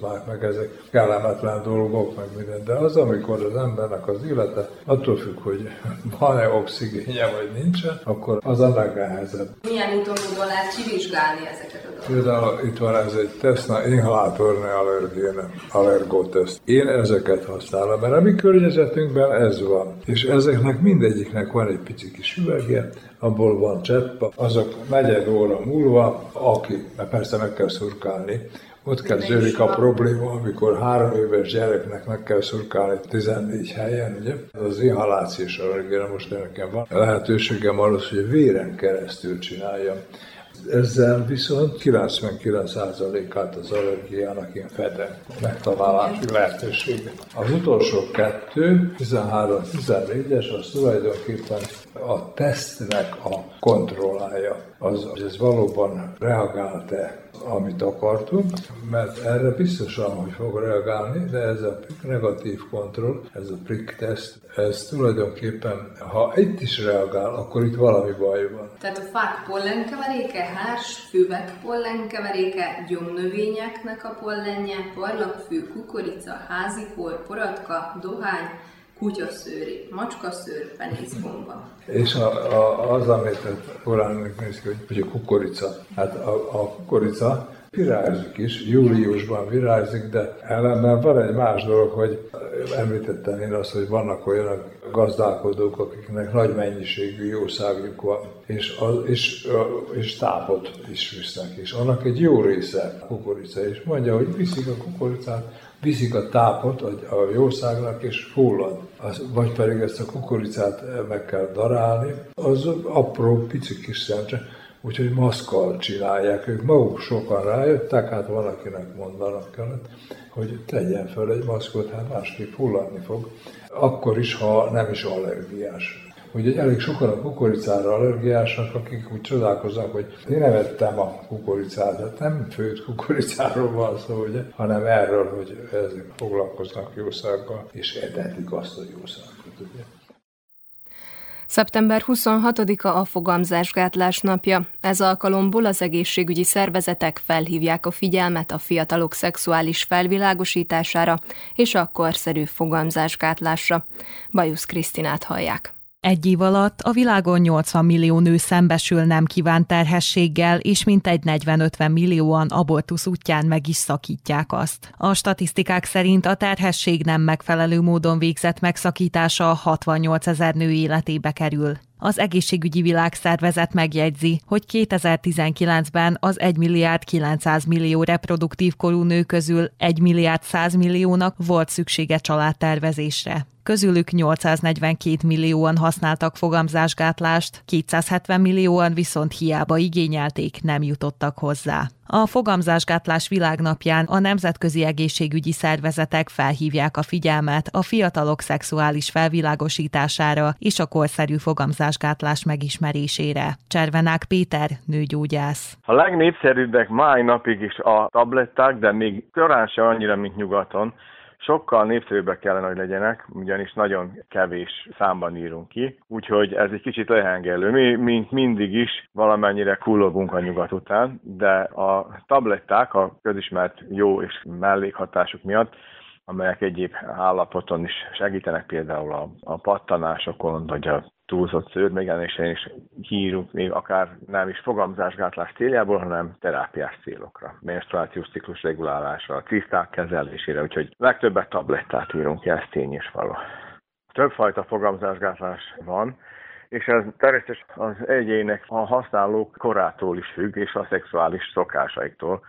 már, meg ezek kellemetlen dolgok, meg minden, de az, amikor az embernek az élete attól függ, hogy van-e oxigénje, vagy nincsen, akkor az a legnehezebb. Milyen úton módon lehet kivizsgálni ezeket a dolgokat? Például itt van ez egy tesztna, inhalátorne allergéne, allergóteszt. Én ezeket használom, mert a mi környezetünkben ez van. És ezeknek mindegyiknek van egy pici kis üvegje, abból van csepp, azok negyed óra múlva, aki, mert persze meg kell szurkálni, ott kezdődik a probléma, amikor három éves gyereknek meg kell szurkálni 14 helyen, ugye? Az inhalációs allergia, most nekem van lehetőségem arra, hogy véren keresztül csináljam. Ezzel viszont 99%-át az allergiának én fedem megtalálási lehetőséget. Az utolsó kettő, 13-14-es, az tulajdonképpen a tesztnek a kontrollája. Az, hogy ez valóban reagált-e amit akartunk, mert erre biztosan, hogy fog reagálni, de ez a negatív kontroll, ez a prick test, ez tulajdonképpen, ha itt is reagál, akkor itt valami baj van. Tehát a fák pollenkeveréke, hárs, füvek pollenkeveréke, gyomnövényeknek a pollenje, parlagfű, kukorica, házikor, poratka, dohány, kutyaszőri, macskaszőr, penészbomba. És a, a, az, amit néz ki, hogy a kukorica. Hát a, a kukorica virágzik is, júliusban virágzik, de ellenben van egy más dolog, hogy említettem én azt, hogy vannak olyan gazdálkodók, akiknek nagy mennyiségű jószágjuk van, és, az, és, és tápot is visznek, és annak egy jó része kukorica, és mondja, hogy viszik a kukoricát, viszik a tápot a jószágnak, és fullad. Az, vagy pedig ezt a kukoricát meg kell darálni, az apró, pici kis szemcse, úgyhogy maszkal csinálják. Ők maguk sokan rájöttek, hát van, akinek mondanak kellett, hogy tegyen fel egy maszkot, hát másképp hulladni fog, akkor is, ha nem is allergiás hogy elég sokan a kukoricára allergiásak, akik úgy csodálkoznak, hogy én nem ettem a kukoricát, hát nem főtt kukoricáról van szó, ugye, hanem erről, hogy ezek foglalkoznak jószággal, és etetik azt a jószágot, ugye. Szeptember 26-a a fogamzásgátlás napja. Ez alkalomból az egészségügyi szervezetek felhívják a figyelmet a fiatalok szexuális felvilágosítására és a korszerű fogamzásgátlásra. Bajusz Krisztinát hallják. Egy év alatt a világon 80 millió nő szembesül nem kívánt terhességgel, és mintegy 40-50 millióan abortusz útján meg is szakítják azt. A statisztikák szerint a terhesség nem megfelelő módon végzett megszakítása 68 ezer nő életébe kerül. Az egészségügyi világszervezet megjegyzi, hogy 2019-ben az 1 milliárd 900 millió reproduktív korú nő közül 1 milliárd 100 milliónak volt szüksége családtervezésre közülük 842 millióan használtak fogamzásgátlást, 270 millióan viszont hiába igényelték, nem jutottak hozzá. A fogamzásgátlás világnapján a nemzetközi egészségügyi szervezetek felhívják a figyelmet a fiatalok szexuális felvilágosítására és a korszerű fogamzásgátlás megismerésére. Cservenák Péter, nőgyógyász. A legnépszerűbbek máj napig is a tabletták, de még korán se annyira, mint nyugaton sokkal népszerűbbek kellene, hogy legyenek, ugyanis nagyon kevés számban írunk ki, úgyhogy ez egy kicsit lehengelő. Mi, mint mindig is, valamennyire kullogunk a nyugat után, de a tabletták a közismert jó és mellékhatásuk miatt amelyek egyéb állapoton is segítenek, például a, a pattanásokon, vagy a túlzott szőrmegjelenésén is hírunk, még akár nem is fogamzásgátlás céljából, hanem terápiás célokra, menstruációs ciklus regulálásra, ciszták kezelésére, úgyhogy legtöbbet tablettát írunk, ez tény és való. Többfajta fogamzásgátlás van, és ez természetesen az egyének a használók korától is függ, és a szexuális szokásaiktól.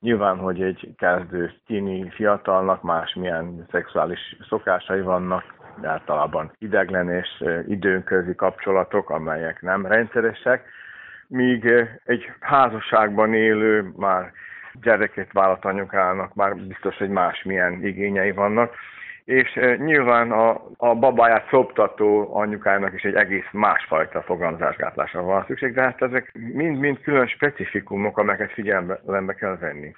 Nyilván, hogy egy kezdő tini fiatalnak másmilyen szexuális szokásai vannak, általában ideglen és időnközi kapcsolatok, amelyek nem rendszeresek, míg egy házasságban élő, már gyereket vállalt anyukának már biztos, hogy másmilyen igényei vannak, és nyilván a, a babáját szoptató anyukának is egy egész másfajta fogamzásgátlásra van szükség, de hát ezek mind-mind külön specifikumok, amelyeket figyelembe kell venni.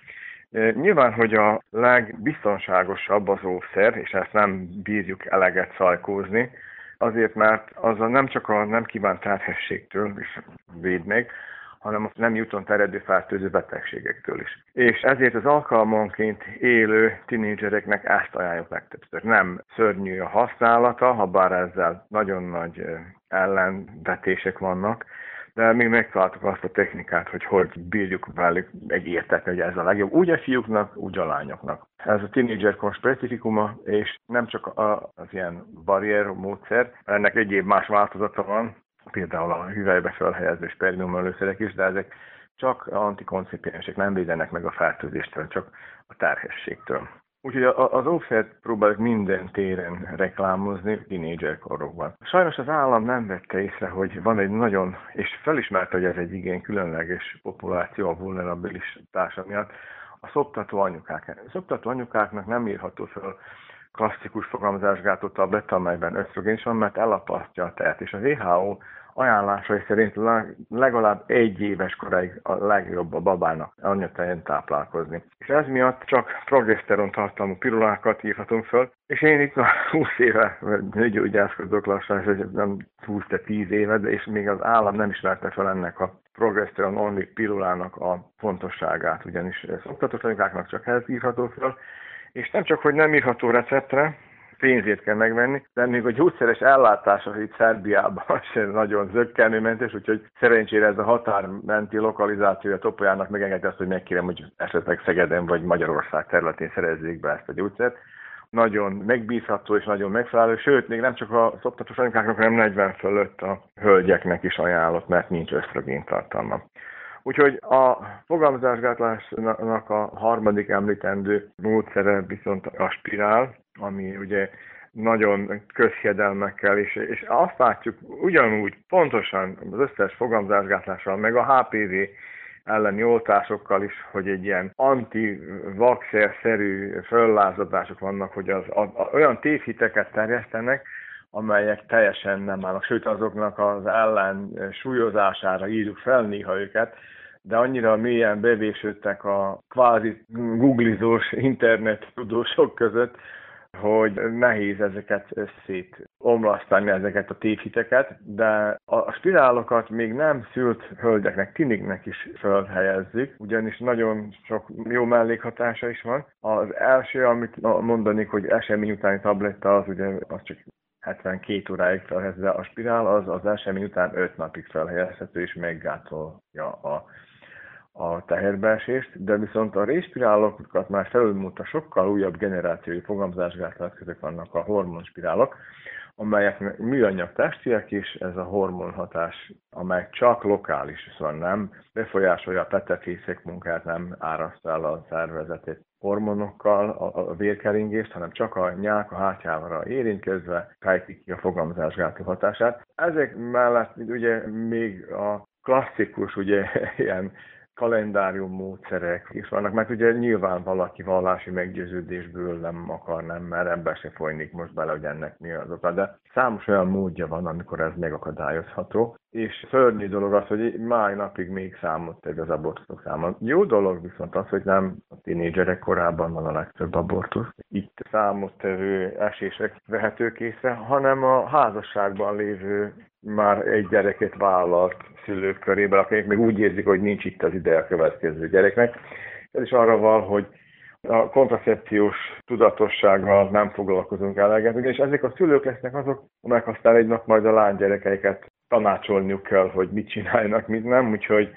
Nyilván, hogy a legbiztonságosabb az ószer, és ezt nem bírjuk eleget szajkózni, azért, mert azzal nem csak a nem kívánt terhességtől is véd meg, hanem a nem jutott eredő fertőző betegségektől is. És ezért az alkalmanként élő tinédzsereknek ezt ajánljuk legtöbbször. Nem szörnyű a használata, ha bár ezzel nagyon nagy ellenvetések vannak, de mi megtaláltuk azt a technikát, hogy hogy bírjuk velük megértetni, hogy ez a legjobb, úgy a fiúknak, úgy a lányoknak. Ez a teenager specifikuma, és nem csak az ilyen barrier módszer, ennek egyéb más változata van, például a hüvelybe felhelyező spermiumelőszerek is, de ezek csak antikoncipiensek, nem védenek meg a fertőzéstől, csak a terhességtől. Úgyhogy az óvszert próbáljuk minden téren reklámozni tínédzser korokban. Sajnos az állam nem vette észre, hogy van egy nagyon, és felismerte, hogy ez egy igen különleges populáció a vulnerabilis társa miatt, a szoptató anyukák. A szoptató anyukáknak nem írható fel klasszikus fogamzásgátó tabletta, amelyben ösztrogén is van, mert elapasztja a tehet, és a WHO ajánlásai szerint legalább egy éves koráig a legjobb a babának anyatejen táplálkozni. És ez miatt csak progeszteron tartalmú pirulákat írhatunk föl, és én itt a 20 éve nőgyógyászkodok lassan, és nem 20, de 10 éve, de és még az állam nem ismerte fel ennek a progeszteron only pirulának a fontosságát, ugyanis szoktatos csak ez írható föl, és nem csak, hogy nem írható receptre, pénzét kell megvenni, de még a gyógyszeres ellátása itt Szerbiában sem nagyon zöggenőmentes, úgyhogy szerencsére ez a határmenti lokalizációja Topolyának megengedi azt, hogy megkérem, hogy esetleg Szegeden vagy Magyarország területén szerezzék be ezt a gyógyszert nagyon megbízható és nagyon megfelelő, sőt, még nem csak a szoptatós anyukáknak, hanem 40 fölött a hölgyeknek is ajánlott, mert nincs ösztrogén tartalma. Úgyhogy a fogalmazásgátlásnak a harmadik említendő módszere viszont a spirál, ami ugye nagyon közhiedelmekkel, és, és azt látjuk ugyanúgy pontosan az összes fogamzásgátlással, meg a HPV elleni oltásokkal is, hogy egy ilyen anti-vaxer-szerű föllázadások vannak, hogy az, a, a, olyan tévhiteket terjesztenek, amelyek teljesen nem állnak, sőt azoknak az ellen súlyozására írjuk fel néha őket, de annyira mélyen bevésődtek a kvázi googlizós internet tudósok között, hogy nehéz ezeket szét omlasztani, ezeket a tévhiteket, de a spirálokat még nem szült hölgyeknek, tiniknek is felhelyezzük, ugyanis nagyon sok jó mellékhatása is van. Az első, amit mondanék, hogy esemény utáni tabletta, az ugye az csak 72 óráig felhelyezve a spirál, az az esemény után 5 napig felhelyezhető és meggátolja a a teherbeesést, de viszont a réspirálokat már felülmúlta sokkal újabb generációi fogamzásgátlás között vannak a hormonspirálok, amelyek műanyag testiek is, ez a hormonhatás, amely csak lokális, szóval nem befolyásolja a petefészek munkát, nem áraszt el a szervezetét hormonokkal a, vérkeringést, hanem csak a nyák a hátjávra érintkezve fejtik ki a fogamzásgátló hatását. Ezek mellett ugye még a klasszikus, ugye ilyen kalendárium módszerek is vannak, mert ugye nyilván valaki vallási meggyőződésből nem akar, nem, mert ebben se folynik most bele, hogy ennek mi az oka, de számos olyan módja van, amikor ez megakadályozható, és szörnyű dolog az, hogy máj napig még számot tegy az abortuszok száma. Jó dolog viszont az, hogy nem a tínédzserek korában van a legtöbb abortusz. Itt számottevő esések vehetők észre, hanem a házasságban lévő már egy gyereket vállalt szülők körében, akik még úgy érzik, hogy nincs itt az ideje a következő gyereknek. Ez is arra van, hogy a kontracepciós tudatossággal nem foglalkozunk eleget, és ezek a szülők lesznek azok, amelyek aztán egy nap majd a lánygyerekeiket tanácsolniuk kell, hogy mit csináljanak, mit nem, úgyhogy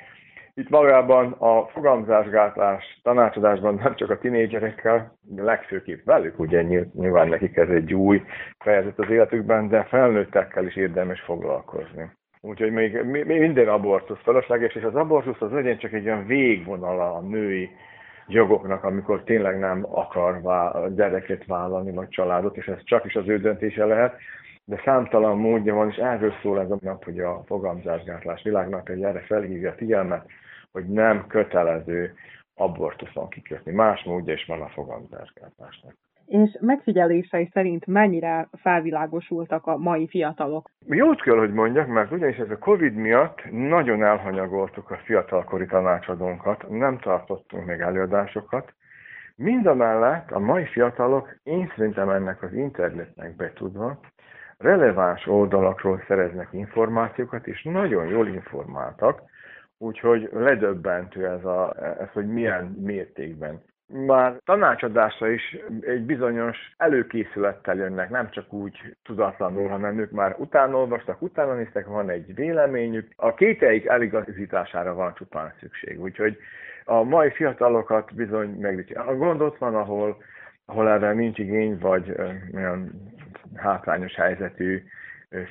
itt magában a fogalmazásgátlás tanácsadásban nem csak a tinédzserekkel, de legfőképp velük, ugye nyilván nekik ez egy új fejezet az életükben, de felnőttekkel is érdemes foglalkozni. Úgyhogy még, még minden abortusz felesleges, és az abortusz az legyen csak egy olyan végvonala a női jogoknak, amikor tényleg nem akar gyereket vállalni, vagy családot, és ez csak is az ő döntése lehet, de számtalan módja van, és erről szól ez a nap, hogy a fogamzásgátlás világnak egy erre felhívja a figyelmet, hogy nem kötelező abortuszon kikötni. Más módja is van a fogamzásgátlásnak. És megfigyelései szerint mennyire felvilágosultak a mai fiatalok? Jót kell, hogy mondjak, mert ugyanis ez a Covid miatt nagyon elhanyagoltuk a fiatalkori tanácsadónkat, nem tartottunk meg előadásokat, Mindamellett a mai fiatalok, én szerintem ennek az internetnek betudva, releváns oldalakról szereznek információkat, és nagyon jól informáltak, úgyhogy ledöbbentő ez, a, ez hogy milyen mértékben már tanácsadásra is egy bizonyos előkészülettel jönnek, nem csak úgy tudatlanul, hanem ők már utána olvastak, utána néztek, van egy véleményük. A kéteik eligazítására van csupán szükség. Úgyhogy a mai fiatalokat bizony megdicsi. A gond ott van, ahol, ahol erre nincs igény, vagy olyan hátrányos helyzetű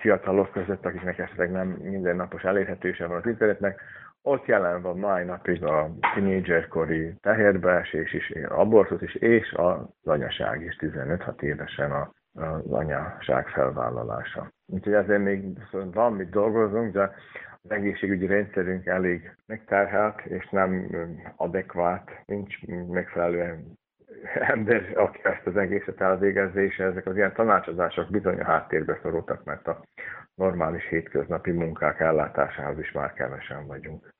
fiatalok között, akiknek esetleg nem mindennapos elérhetőse van az internetnek, ott jelen van mai napig a tínédzserkori teherbeesés is, abortus is, és az anyaság is 15-6 évesen a, az anyaság felvállalása. Úgyhogy ezért még van mit dolgozunk, de az egészségügyi rendszerünk elég megterhelt, és nem adekvát, nincs megfelelően ember, aki ezt az egészet elvégezze, és ezek az ilyen tanácsadások bizony a háttérbe szorultak, mert a normális hétköznapi munkák ellátásához is már kevesen vagyunk.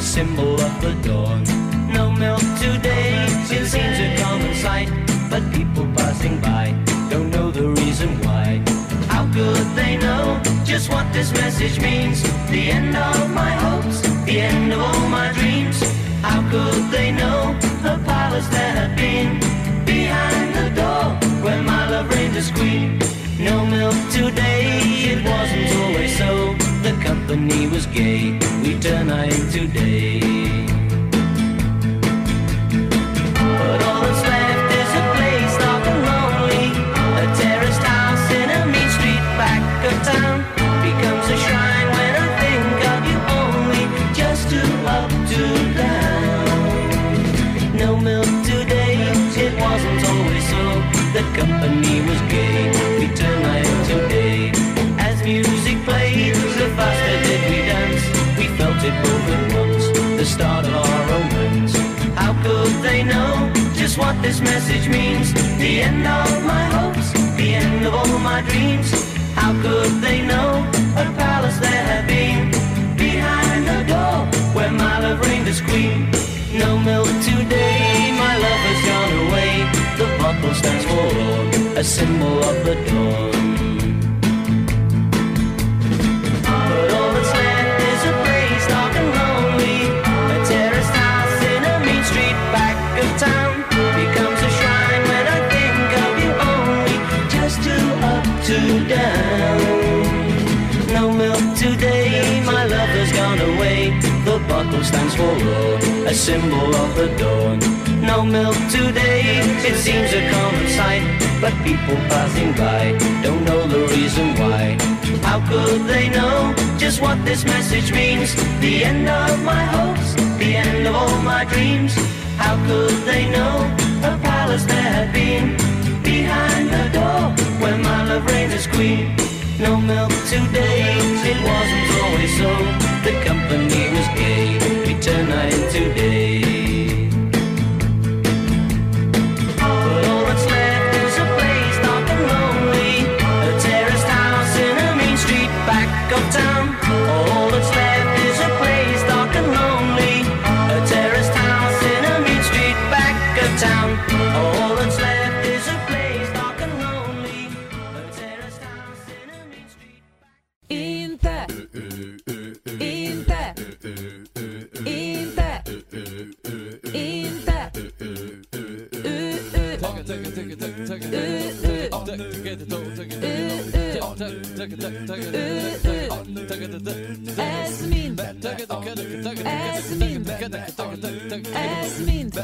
Symbol of the dawn. Message means? The end of my hopes, the end of all my dreams. How could they know the palace there had been behind the door where my love reigned as queen? No milk today, it wasn't always so. The company was gay, we turn night today. Both at once, the start of our romance. How could they know just what this message means? The end of my hopes, the end of all my dreams. How could they know what a palace there had been behind the door where my love reigned as queen? No milk today, my love has gone away. The bottle stands for a symbol of the dawn. Stands for a symbol of the dawn. No milk today, it seems a common sight, but people passing by don't know the reason why. How could they know just what this message means? The end of my hopes, the end of all my dreams. How could they know a palace there had been behind the door where my love reigned as queen? No milk today, it wasn't always so. The company was gay, we turn night today. But all that's left is a place dark and lonely, a terraced house in a mean street back of town. Ez mind. Ez mind. Ez mind. Ez mind.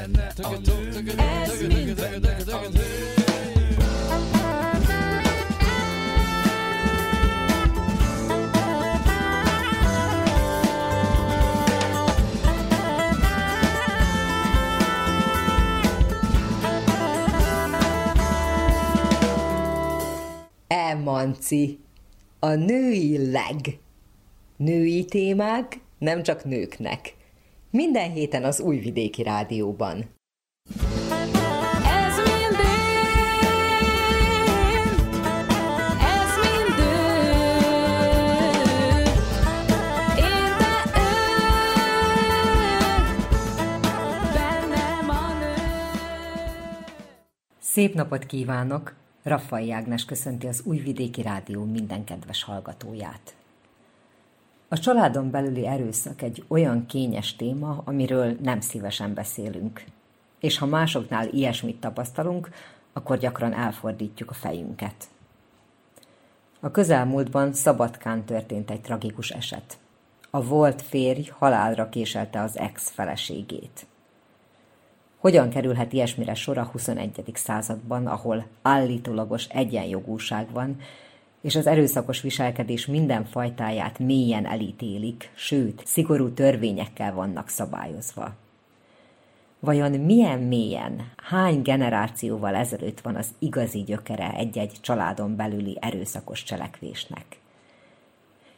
Emanci a női leg. Női témák nem csak nőknek. Minden héten az Újvidéki Rádióban. Szép napot kívánok! Raffai Ágnes köszönti az Újvidéki Rádió minden kedves hallgatóját. A családon belüli erőszak egy olyan kényes téma, amiről nem szívesen beszélünk. És ha másoknál ilyesmit tapasztalunk, akkor gyakran elfordítjuk a fejünket. A közelmúltban Szabadkán történt egy tragikus eset. A volt férj halálra késelte az ex-feleségét. Hogyan kerülhet ilyesmire sor a 21. században, ahol állítólagos egyenjogúság van, és az erőszakos viselkedés minden fajtáját mélyen elítélik, sőt, szigorú törvényekkel vannak szabályozva. Vajon milyen mélyen, hány generációval ezelőtt van az igazi gyökere egy-egy családon belüli erőszakos cselekvésnek?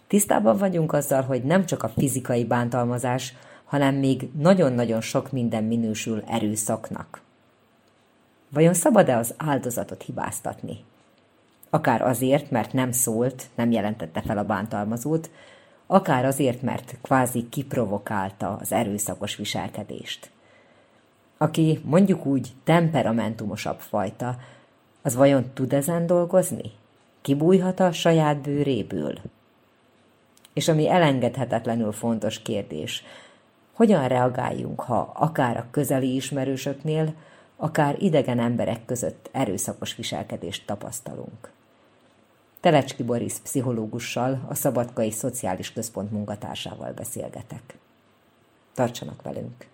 Tisztában vagyunk azzal, hogy nem csak a fizikai bántalmazás, hanem még nagyon-nagyon sok minden minősül erőszaknak. Vajon szabad-e az áldozatot hibáztatni? Akár azért, mert nem szólt, nem jelentette fel a bántalmazót, akár azért, mert kvázi kiprovokálta az erőszakos viselkedést. Aki mondjuk úgy temperamentumosabb fajta, az vajon tud ezen dolgozni? Kibújhat a saját bőréből? És ami elengedhetetlenül fontos kérdés, hogyan reagáljunk, ha akár a közeli ismerősöknél, akár idegen emberek között erőszakos viselkedést tapasztalunk. Telecski Boris pszichológussal, a Szabadkai Szociális Központ munkatársával beszélgetek. Tartsanak velünk!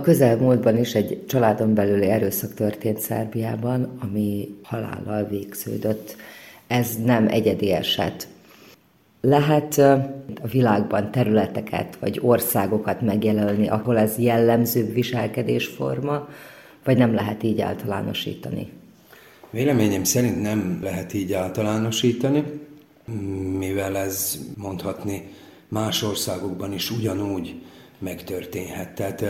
A közelmúltban is egy családon belüli erőszak történt Szerbiában, ami halállal végződött. Ez nem egyedi eset. Lehet a világban területeket vagy országokat megjelölni, ahol ez jellemzőbb viselkedésforma, vagy nem lehet így általánosítani? Véleményem szerint nem lehet így általánosítani, mivel ez mondhatni más országokban is ugyanúgy megtörténhet. Tehát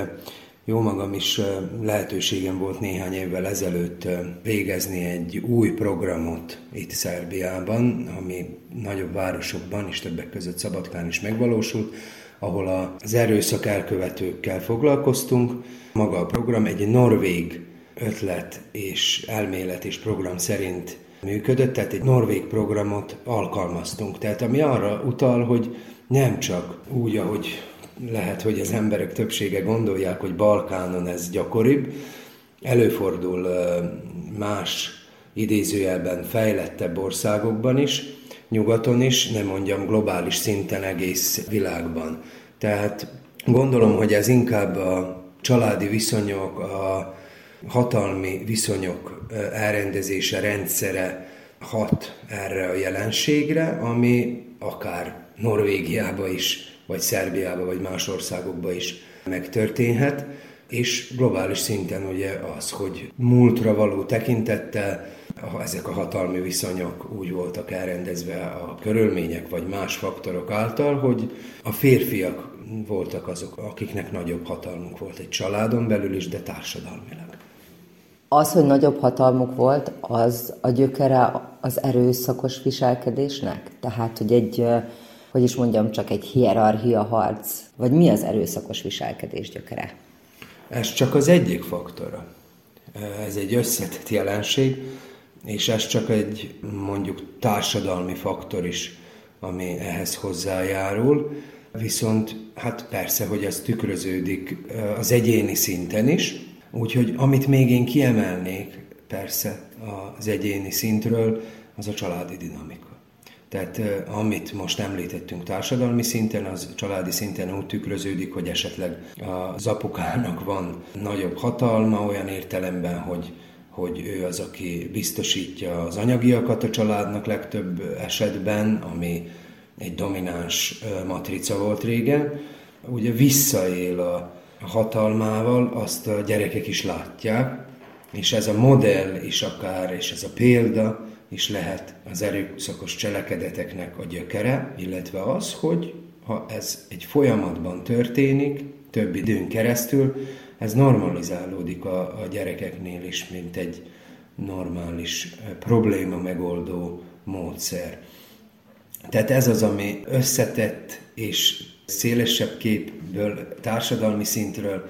jó magam is lehetőségem volt néhány évvel ezelőtt végezni egy új programot itt Szerbiában, ami nagyobb városokban és többek között Szabadkán is megvalósult, ahol az erőszak elkövetőkkel foglalkoztunk. Maga a program egy norvég ötlet és elmélet és program szerint működött, tehát egy norvég programot alkalmaztunk. Tehát ami arra utal, hogy nem csak úgy, ahogy lehet, hogy az emberek többsége gondolják, hogy Balkánon ez gyakoribb, előfordul más idézőjelben fejlettebb országokban is, nyugaton is, nem mondjam globális szinten egész világban. Tehát gondolom, hogy ez inkább a családi viszonyok, a hatalmi viszonyok elrendezése, rendszere hat erre a jelenségre, ami akár Norvégiába is, vagy Szerbiába, vagy más országokba is megtörténhet, és globális szinten ugye az, hogy múltra való tekintettel ezek a hatalmi viszonyok úgy voltak elrendezve a körülmények vagy más faktorok által, hogy a férfiak voltak azok, akiknek nagyobb hatalmuk volt egy családon belül is, de társadalmilag. Az, hogy nagyobb hatalmuk volt, az a gyökere az erőszakos viselkedésnek? Tehát, hogy egy, hogy is mondjam, csak egy hierarchia harc? Vagy mi az erőszakos viselkedés gyökere? Ez csak az egyik faktora. Ez egy összetett jelenség, és ez csak egy mondjuk társadalmi faktor is, ami ehhez hozzájárul. Viszont hát persze, hogy ez tükröződik az egyéni szinten is, Úgyhogy amit még én kiemelnék, persze az egyéni szintről, az a családi dinamika. Tehát amit most említettünk társadalmi szinten, az családi szinten úgy tükröződik, hogy esetleg az apukának van nagyobb hatalma olyan értelemben, hogy, hogy ő az, aki biztosítja az anyagiakat a családnak legtöbb esetben, ami egy domináns matrica volt régen. Ugye visszaél a, hatalmával, azt a gyerekek is látják, és ez a modell is akár, és ez a példa is lehet az erőszakos cselekedeteknek a gyökere, illetve az, hogy ha ez egy folyamatban történik, több időn keresztül, ez normalizálódik a, a gyerekeknél is, mint egy normális probléma megoldó módszer. Tehát ez az, ami összetett és szélesebb képből, társadalmi szintről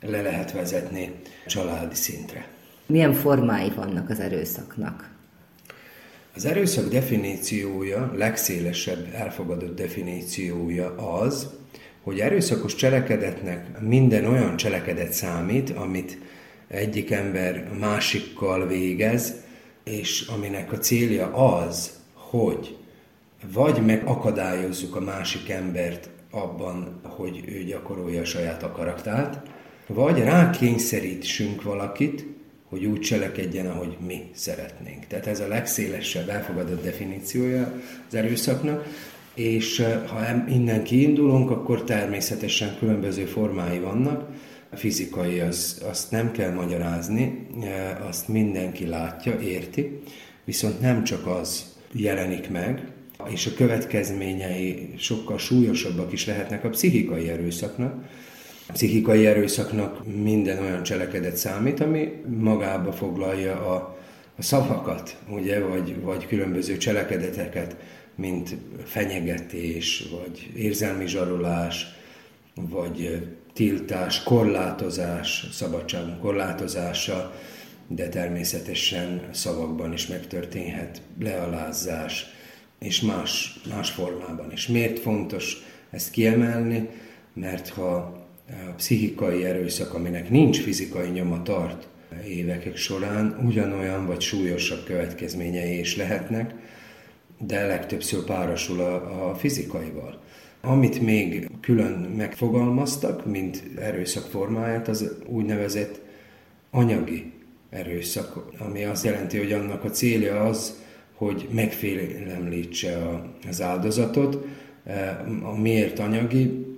le lehet vezetni családi szintre. Milyen formái vannak az erőszaknak? Az erőszak definíciója, legszélesebb elfogadott definíciója az, hogy erőszakos cselekedetnek minden olyan cselekedet számít, amit egyik ember másikkal végez, és aminek a célja az, hogy vagy megakadályozzuk a másik embert abban, hogy ő gyakorolja a saját akaratát, vagy rákényszerítsünk valakit, hogy úgy cselekedjen, ahogy mi szeretnénk. Tehát ez a legszélesebb elfogadott definíciója az erőszaknak, és ha innen kiindulunk, akkor természetesen különböző formái vannak. A fizikai az, azt nem kell magyarázni, azt mindenki látja, érti, viszont nem csak az jelenik meg, és a következményei sokkal súlyosabbak is lehetnek a pszichikai erőszaknak. Pszichikai erőszaknak minden olyan cselekedet számít, ami magába foglalja a, a szavakat, ugye, vagy, vagy különböző cselekedeteket, mint fenyegetés, vagy érzelmi zsarolás, vagy tiltás, korlátozás, szabadságunk korlátozása, de természetesen szavakban is megtörténhet lealázás, és más, más formában is. Miért fontos ezt kiemelni? Mert ha a pszichikai erőszak, aminek nincs fizikai nyoma tart évek során, ugyanolyan vagy súlyosabb következményei is lehetnek, de legtöbbször párosul a, a fizikaival. Amit még külön megfogalmaztak, mint erőszak formáját, az úgynevezett anyagi erőszak, ami azt jelenti, hogy annak a célja az, hogy megfélemlítse az áldozatot. E, miért anyagi?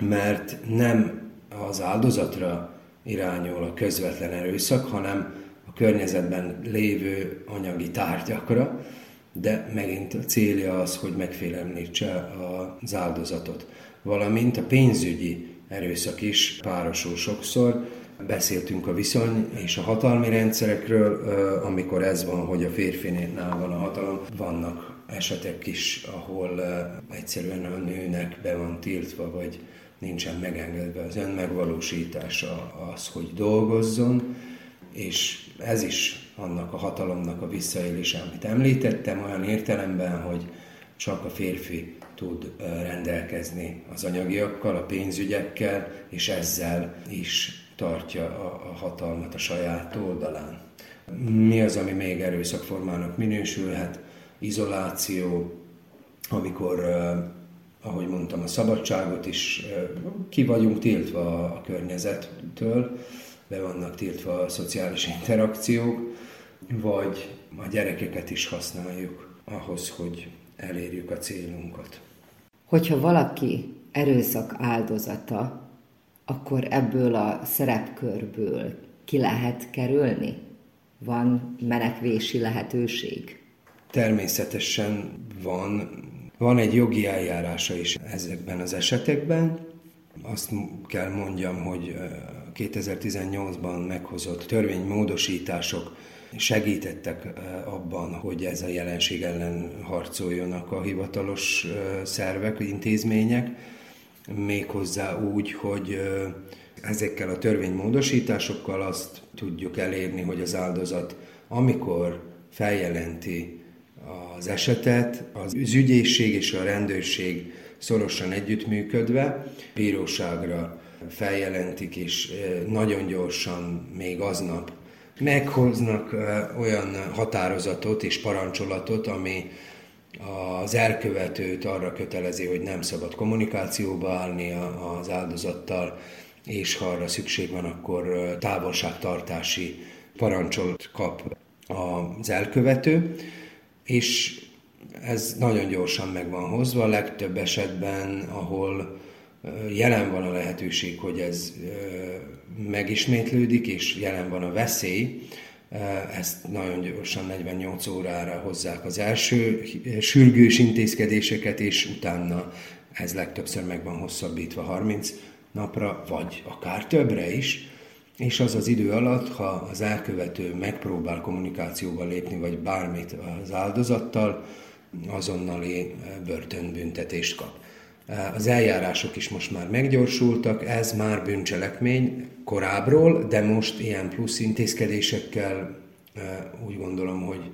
Mert nem az áldozatra irányul a közvetlen erőszak, hanem a környezetben lévő anyagi tárgyakra, de megint a célja az, hogy megfélemlítse az áldozatot. Valamint a pénzügyi erőszak is párosul sokszor, Beszéltünk a viszony és a hatalmi rendszerekről, amikor ez van, hogy a férfinál van a hatalom. Vannak esetek is, ahol egyszerűen a nőnek be van tiltva, vagy nincsen megengedve az önmegvalósítása, az, hogy dolgozzon, és ez is annak a hatalomnak a visszaélése, amit említettem, olyan értelemben, hogy csak a férfi tud rendelkezni az anyagiakkal, a pénzügyekkel, és ezzel is tartja a, hatalmat a saját oldalán. Mi az, ami még erőszakformának minősülhet? Izoláció, amikor, ahogy mondtam, a szabadságot is ki vagyunk tiltva a környezettől, be vannak tiltva a szociális interakciók, vagy a gyerekeket is használjuk ahhoz, hogy elérjük a célunkat. Hogyha valaki erőszak áldozata, akkor ebből a szerepkörből ki lehet kerülni? Van menekvési lehetőség? Természetesen van. Van egy jogi eljárása is ezekben az esetekben. Azt kell mondjam, hogy 2018-ban meghozott törvénymódosítások segítettek abban, hogy ez a jelenség ellen harcoljonak a hivatalos szervek, intézmények méghozzá úgy, hogy ezekkel a törvénymódosításokkal azt tudjuk elérni, hogy az áldozat, amikor feljelenti az esetet, az ügyészség és a rendőrség szorosan együttműködve. Bíróságra feljelentik, és nagyon gyorsan, még aznap meghoznak olyan határozatot és parancsolatot, ami az elkövetőt arra kötelezi, hogy nem szabad kommunikációba állni az áldozattal, és ha arra szükség van, akkor távolságtartási parancsolt kap az elkövető, és ez nagyon gyorsan meg van hozva, a legtöbb esetben, ahol jelen van a lehetőség, hogy ez megismétlődik, és jelen van a veszély, ezt nagyon gyorsan 48 órára hozzák az első sürgős intézkedéseket, és utána ez legtöbbször meg van hosszabbítva 30 napra, vagy akár többre is, és az az idő alatt, ha az elkövető megpróbál kommunikációba lépni, vagy bármit az áldozattal, azonnali börtönbüntetést kap. Az eljárások is most már meggyorsultak, ez már bűncselekmény korábbról, de most ilyen plusz intézkedésekkel úgy gondolom, hogy,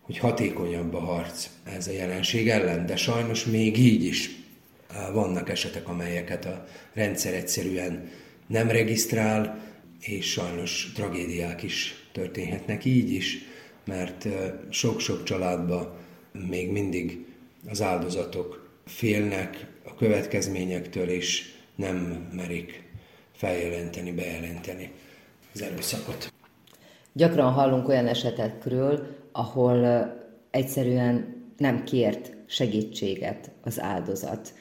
hogy hatékonyabb a harc ez a jelenség ellen, de sajnos még így is vannak esetek, amelyeket a rendszer egyszerűen nem regisztrál, és sajnos tragédiák is történhetnek így is, mert sok-sok családban még mindig az áldozatok félnek a következményektől, és nem merik feljelenteni, bejelenteni az erőszakot. Gyakran hallunk olyan esetekről, ahol egyszerűen nem kért segítséget az áldozat.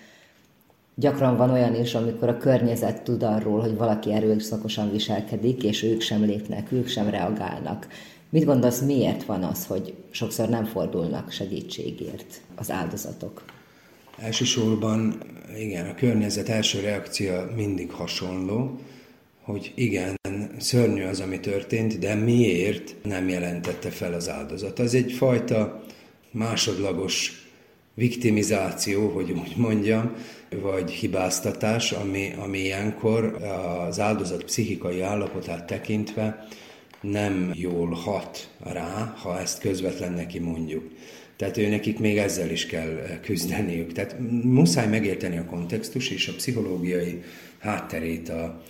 Gyakran van olyan is, amikor a környezet tud arról, hogy valaki erőszakosan viselkedik, és ők sem lépnek, ők sem reagálnak. Mit gondolsz, miért van az, hogy sokszor nem fordulnak segítségért az áldozatok? Elsősorban igen, a környezet első reakció mindig hasonló, hogy igen, szörnyű az, ami történt, de miért nem jelentette fel az áldozat? Az egyfajta másodlagos viktimizáció, hogy úgy mondjam, vagy hibáztatás, ami, ami ilyenkor az áldozat pszichikai állapotát tekintve nem jól hat rá, ha ezt közvetlen neki mondjuk. Tehát ő nekik még ezzel is kell küzdeniük. Tehát muszáj megérteni a kontextus és a pszichológiai hátterét a,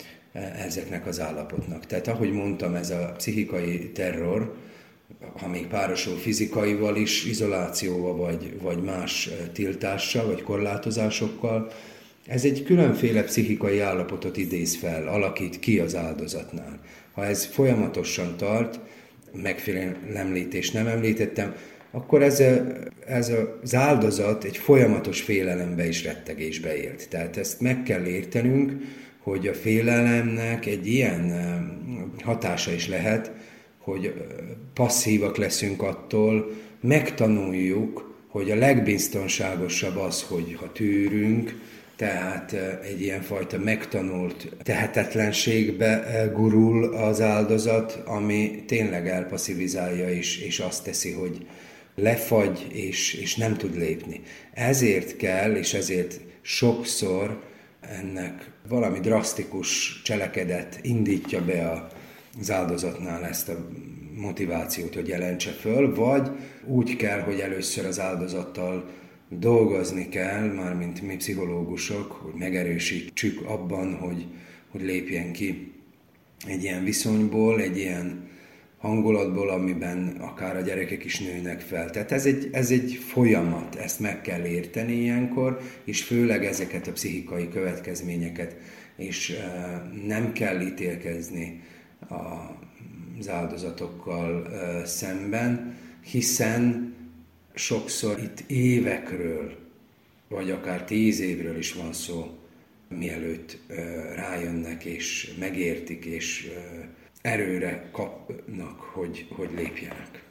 ezeknek az állapotnak. Tehát ahogy mondtam, ez a pszichikai terror, ha még párosul fizikaival is, izolációval, vagy, vagy más tiltással, vagy korlátozásokkal, Ez egy különféle pszichikai állapotot idéz fel, alakít ki az áldozatnál. Ha ez folyamatosan tart, megfélemlítés nem említettem, akkor ez, a, ez az áldozat egy folyamatos félelembe és rettegésbe élt. Tehát ezt meg kell értenünk, hogy a félelemnek egy ilyen hatása is lehet, hogy passzívak leszünk attól, megtanuljuk, hogy a legbiztonságosabb az, hogy ha tűrünk, tehát egy ilyen fajta megtanult tehetetlenségbe gurul az áldozat, ami tényleg elpasszivizálja és, és azt teszi, hogy lefagy és, és nem tud lépni. Ezért kell, és ezért sokszor ennek valami drasztikus cselekedet indítja be az áldozatnál ezt a motivációt, hogy jelentse föl, vagy úgy kell, hogy először az áldozattal dolgozni kell, mármint mi pszichológusok, hogy megerősítsük abban, hogy, hogy lépjen ki egy ilyen viszonyból, egy ilyen hangulatból, amiben akár a gyerekek is nőnek fel. Tehát ez egy, ez egy folyamat, ezt meg kell érteni ilyenkor, és főleg ezeket a pszichikai következményeket, és nem kell ítélkezni az áldozatokkal szemben, hiszen sokszor itt évekről, vagy akár tíz évről is van szó, mielőtt rájönnek és megértik, és erőre kapnak, hogy, hogy lépjenek.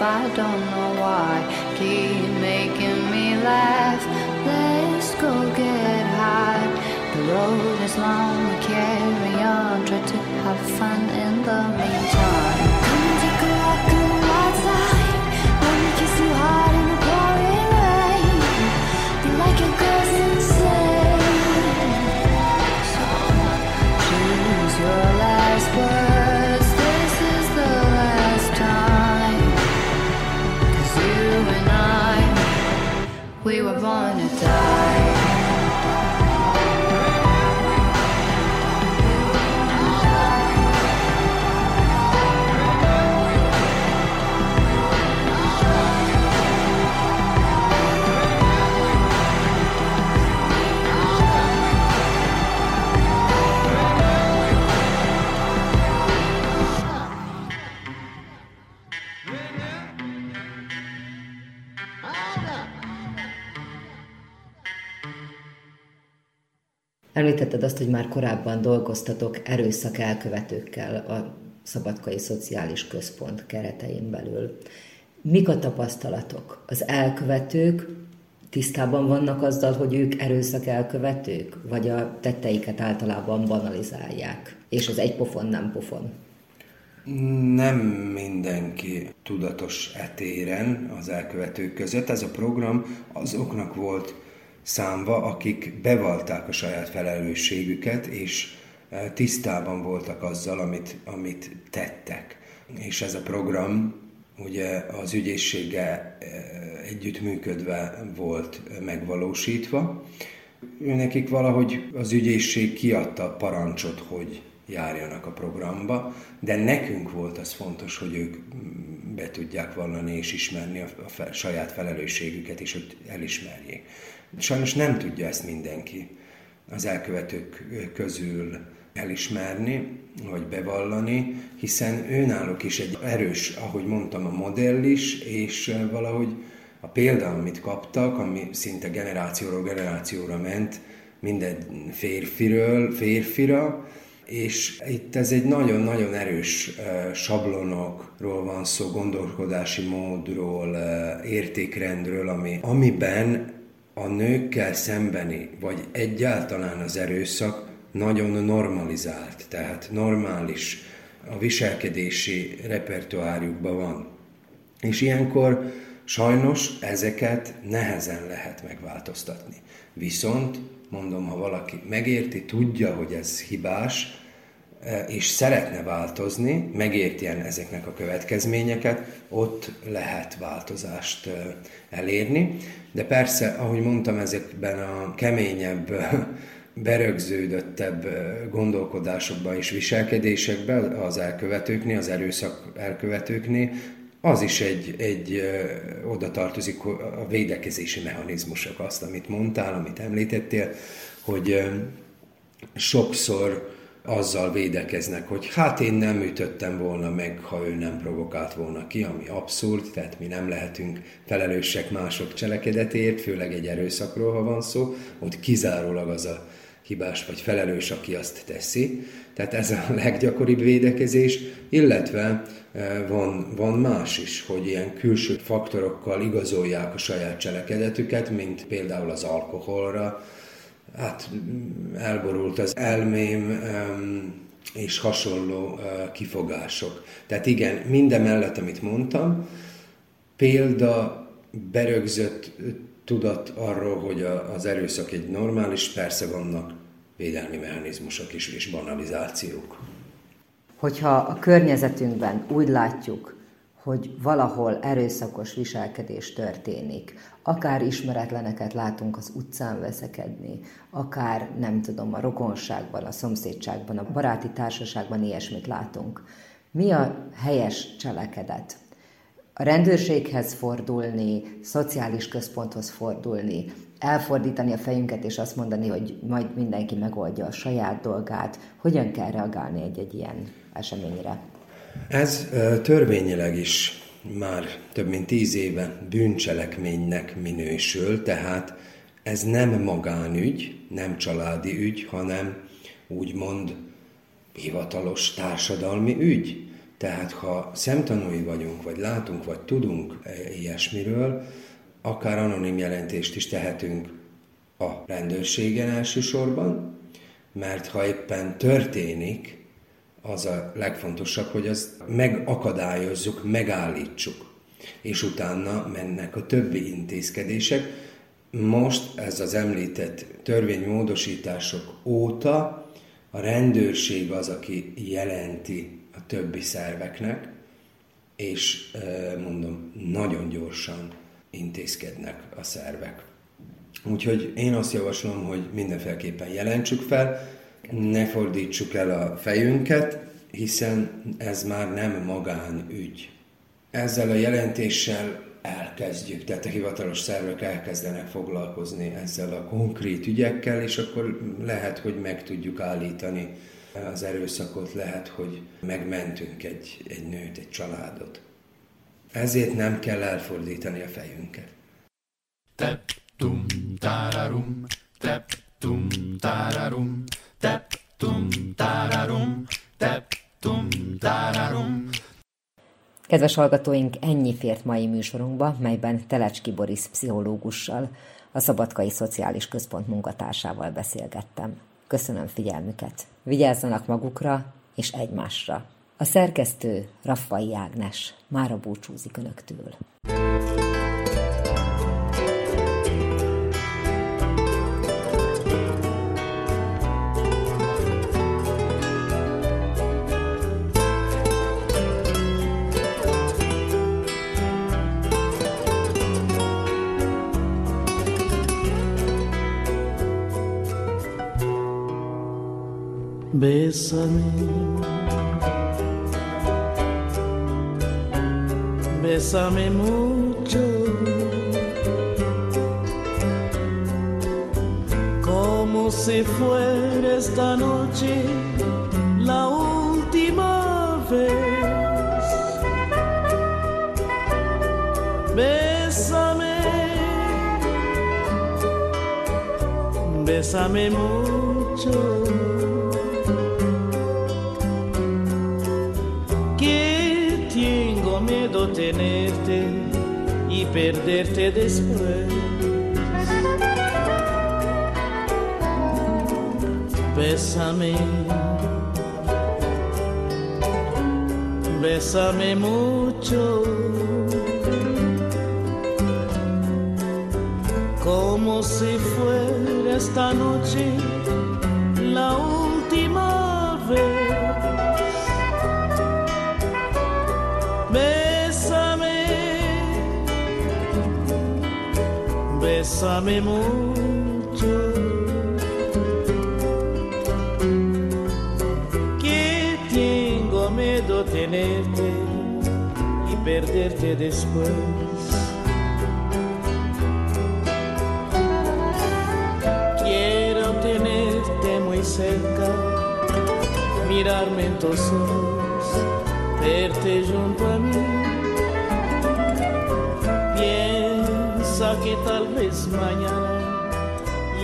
I don't know why. Keep making me laugh. Let's go get high. The road is long, we carry on. Try to have fun in the meantime. We were born to die. Említetted azt, hogy már korábban dolgoztatok erőszak elkövetőkkel a Szabadkai Szociális Központ keretein belül. Mik a tapasztalatok? Az elkövetők tisztában vannak azzal, hogy ők erőszak elkövetők, vagy a tetteiket általában banalizálják, és az egy pofon nem pofon? Nem mindenki tudatos etéren az elkövetők között. Ez a program azoknak volt számva, akik bevallták a saját felelősségüket, és eh, tisztában voltak azzal, amit, amit tettek. És ez a program ugye az ügyészséggel eh, együttműködve volt megvalósítva. Nekik valahogy az ügyészség kiadta a parancsot, hogy járjanak a programba, de nekünk volt az fontos, hogy ők be tudják vallani és ismerni a, a saját felelősségüket, és hogy elismerjék. Sajnos nem tudja ezt mindenki az elkövetők közül elismerni, vagy bevallani, hiszen őnáluk is egy erős, ahogy mondtam, a modell is, és valahogy a példa, amit kaptak, ami szinte generációról generációra ment, minden férfiről férfira, és itt ez egy nagyon-nagyon erős sablonokról van szó, gondolkodási módról, értékrendről, ami, amiben a nőkkel szembeni, vagy egyáltalán az erőszak nagyon normalizált, tehát normális a viselkedési repertoárjukban van. És ilyenkor sajnos ezeket nehezen lehet megváltoztatni. Viszont, mondom, ha valaki megérti, tudja, hogy ez hibás, és szeretne változni, megértjen ezeknek a következményeket, ott lehet változást elérni. De persze, ahogy mondtam, ezekben a keményebb, berögződöttebb gondolkodásokban és viselkedésekben az elkövetőknél, az erőszak elkövetőknél, az is egy, egy oda tartozik a védekezési mechanizmusok, azt, amit mondtál, amit említettél, hogy sokszor azzal védekeznek, hogy hát én nem ütöttem volna meg, ha ő nem provokált volna ki, ami abszurd, tehát mi nem lehetünk felelősek mások cselekedetért, főleg egy erőszakról, ha van szó, ott kizárólag az a hibás vagy felelős, aki azt teszi. Tehát ez a leggyakoribb védekezés, illetve e, van, van más is, hogy ilyen külső faktorokkal igazolják a saját cselekedetüket, mint például az alkoholra, hát elborult az elmém, és hasonló kifogások. Tehát igen, minden mellett, amit mondtam, példa berögzött tudat arról, hogy az erőszak egy normális, persze vannak védelmi mechanizmusok is, és banalizációk. Hogyha a környezetünkben úgy látjuk, hogy valahol erőszakos viselkedés történik, akár ismeretleneket látunk az utcán veszekedni, akár nem tudom, a rokonságban, a szomszédságban, a baráti társaságban ilyesmit látunk. Mi a helyes cselekedet? A rendőrséghez fordulni, szociális központhoz fordulni, elfordítani a fejünket és azt mondani, hogy majd mindenki megoldja a saját dolgát. Hogyan kell reagálni egy-egy ilyen eseményre? Ez törvényileg is már több mint tíz éve bűncselekménynek minősül, tehát ez nem magánügy, nem családi ügy, hanem úgymond hivatalos társadalmi ügy. Tehát ha szemtanúi vagyunk, vagy látunk, vagy tudunk ilyesmiről, akár anonim jelentést is tehetünk a rendőrségen elsősorban, mert ha éppen történik, az a legfontosabb, hogy azt megakadályozzuk, megállítsuk, és utána mennek a többi intézkedések. Most ez az említett törvénymódosítások óta a rendőrség az, aki jelenti a többi szerveknek, és mondom, nagyon gyorsan intézkednek a szervek. Úgyhogy én azt javaslom, hogy mindenféleképpen jelentsük fel, ne fordítsuk el a fejünket, hiszen ez már nem magánügy. Ezzel a jelentéssel elkezdjük, tehát a hivatalos szervek elkezdenek foglalkozni ezzel a konkrét ügyekkel, és akkor lehet, hogy meg tudjuk állítani az erőszakot, lehet, hogy megmentünk egy, egy nőt, egy családot. Ezért nem kell elfordítani a fejünket. Tep, tum, tararum, tep, tum, tararum, tep, tum, tararum, tep, tum, tararum. Kedves hallgatóink, ennyi fért mai műsorunkba, melyben Telecski Boris pszichológussal, a Szabadkai Szociális Központ munkatársával beszélgettem. Köszönöm figyelmüket. Vigyázzanak magukra és egymásra. A szerkesztő Raffai Ágnes mára búcsúzik Önöktől. Bésame, bésame mucho, como si fuera esta noche la última vez. Bésame, bésame mucho. Tenerte y perderte después. Bésame, bésame mucho, como si fuera esta noche bésame mucho. Que tengo miedo tenerte y perderte después. Quiero tenerte muy cerca, mirarme en tus ojos, verte junto a mí que tal vez mañana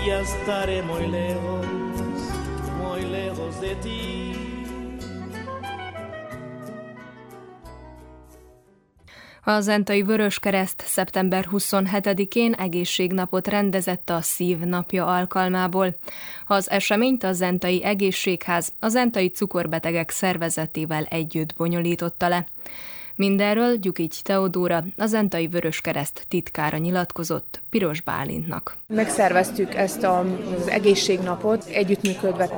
ya estaré muy lejos, muy lejos de ti. A Zentai Vöröskereszt szeptember 27-én egészségnapot rendezett a Szív napja alkalmából. Az eseményt a Zentai Egészségház a Zentai Cukorbetegek Szervezetével együtt bonyolította le. Mindenről Gyukics Teodóra, a Zentai Vöröskereszt titkára nyilatkozott Piros Bálintnak. Megszerveztük ezt az egészségnapot együttműködve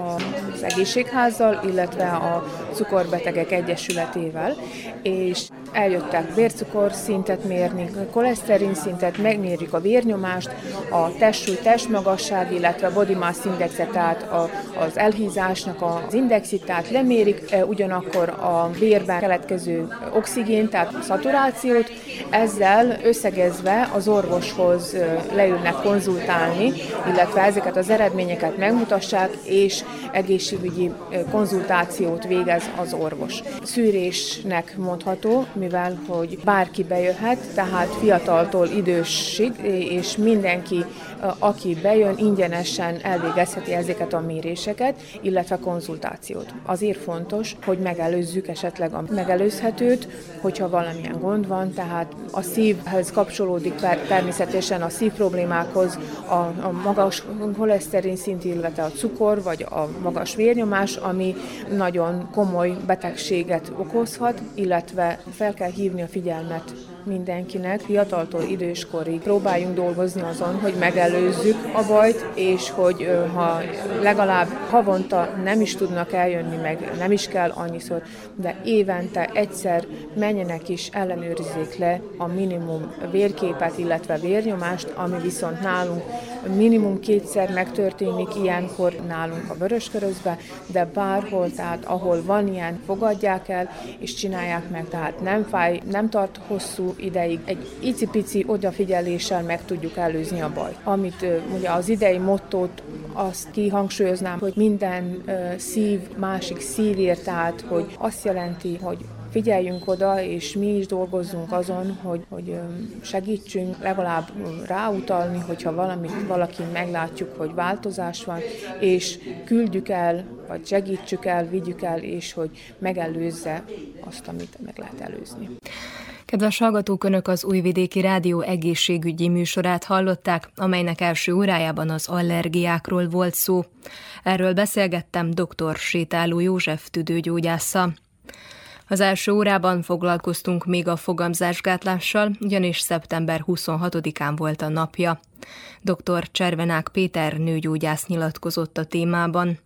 az egészségházzal, illetve a Cukorbetegek Egyesületével, és eljöttek vércukor szintet mérni, koleszterin szintet, megmérjük a vérnyomást, a testsúly, testmagasság, illetve a body mass indexet, tehát az elhízásnak az indexit, tehát lemérik, e, ugyanakkor a vérben keletkező oxigén, tehát szaturációt, ezzel összegezve az orvoshoz leülnek konzultálni, illetve ezeket az eredményeket megmutassák, és egészségügyi konzultációt végez az orvos. Szűrésnek mondható, mivel hogy bárki bejöhet, tehát fiataltól idősig, és mindenki, aki bejön, ingyenesen elvégezheti ezeket a méréseket, illetve konzultációt. Azért fontos, hogy megelőzzük esetleg a megelőzhetőt, hogyha valamilyen gond van, tehát a szívhez kapcsolódik természetesen a szív problémákhoz, a, a magas holeszterin szint, illetve a cukor, vagy a magas vérnyomás, ami nagyon komoly betegséget okozhat, illetve fel kell hívni a figyelmet mindenkinek, fiataltól időskorig. Próbáljunk dolgozni azon, hogy megelőzzük a bajt, és hogy ha legalább havonta nem is tudnak eljönni, meg nem is kell annyiszor, de évente egyszer menjenek is, ellenőrizzék le a minimum vérképet, illetve vérnyomást, ami viszont nálunk minimum kétszer megtörténik ilyenkor nálunk a Vöröskörözbe, de bárhol, tehát ahol van ilyen, fogadják el, és csinálják meg, tehát nem fáj, nem tart hosszú ideig egy icipici odafigyeléssel meg tudjuk előzni a bajt. Amit ugye az idei mottót azt kihangsúlyoznám, hogy minden szív másik szívért, tehát hogy azt jelenti, hogy figyeljünk oda, és mi is dolgozzunk azon, hogy, hogy segítsünk legalább ráutalni, hogyha valami, valaki meglátjuk, hogy változás van, és küldjük el, vagy segítsük el, vigyük el, és hogy megelőzze azt, amit meg lehet előzni. Kedves hallgatók, Önök az Újvidéki Rádió egészségügyi műsorát hallották, amelynek első órájában az allergiákról volt szó. Erről beszélgettem dr. Sétáló József tüdőgyógyásza. Az első órában foglalkoztunk még a fogamzásgátlással, ugyanis szeptember 26-án volt a napja. Dr. Cservenák Péter nőgyógyász nyilatkozott a témában.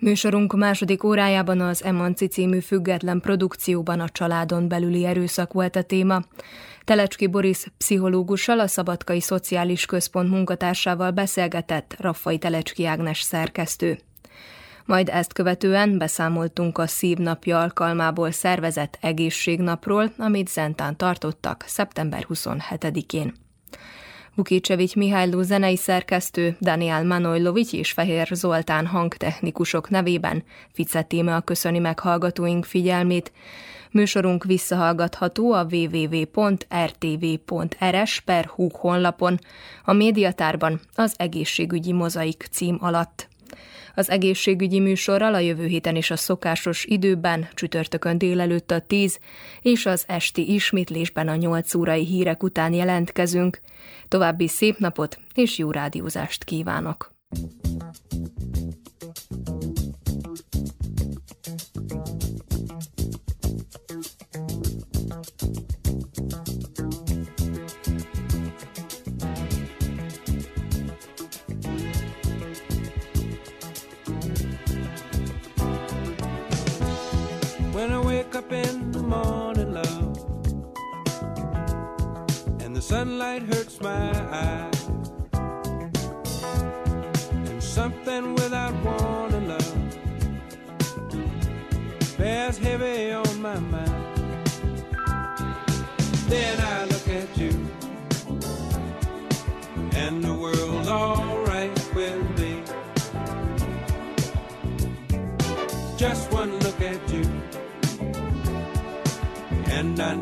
Műsorunk második órájában az Emanci című független produkcióban a családon belüli erőszak volt a téma. Telecski Boris pszichológussal, a Szabadkai Szociális Központ munkatársával beszélgetett Raffai Telecski Ágnes szerkesztő. Majd ezt követően beszámoltunk a szívnapja alkalmából szervezett egészségnapról, amit Zentán tartottak szeptember 27-én. Vukicevics Mihályló zenei szerkesztő, Daniel Manojlovics és Fehér Zoltán hangtechnikusok nevében Fice Tímea köszöni meg hallgatóink figyelmét. Műsorunk visszahallgatható a www.rtv.rs per honlapon, a médiatárban az egészségügyi mozaik cím alatt. Az egészségügyi műsorral a jövő héten is a szokásos időben, csütörtökön délelőtt a 10, és az esti ismétlésben a 8 órai hírek után jelentkezünk. További szép napot és jó rádiózást kívánok! Sunlight hurts my eyes, and something without warning, love, bears heavy on my mind. Then I look at you, and the world's alright with me. Just one look at you and I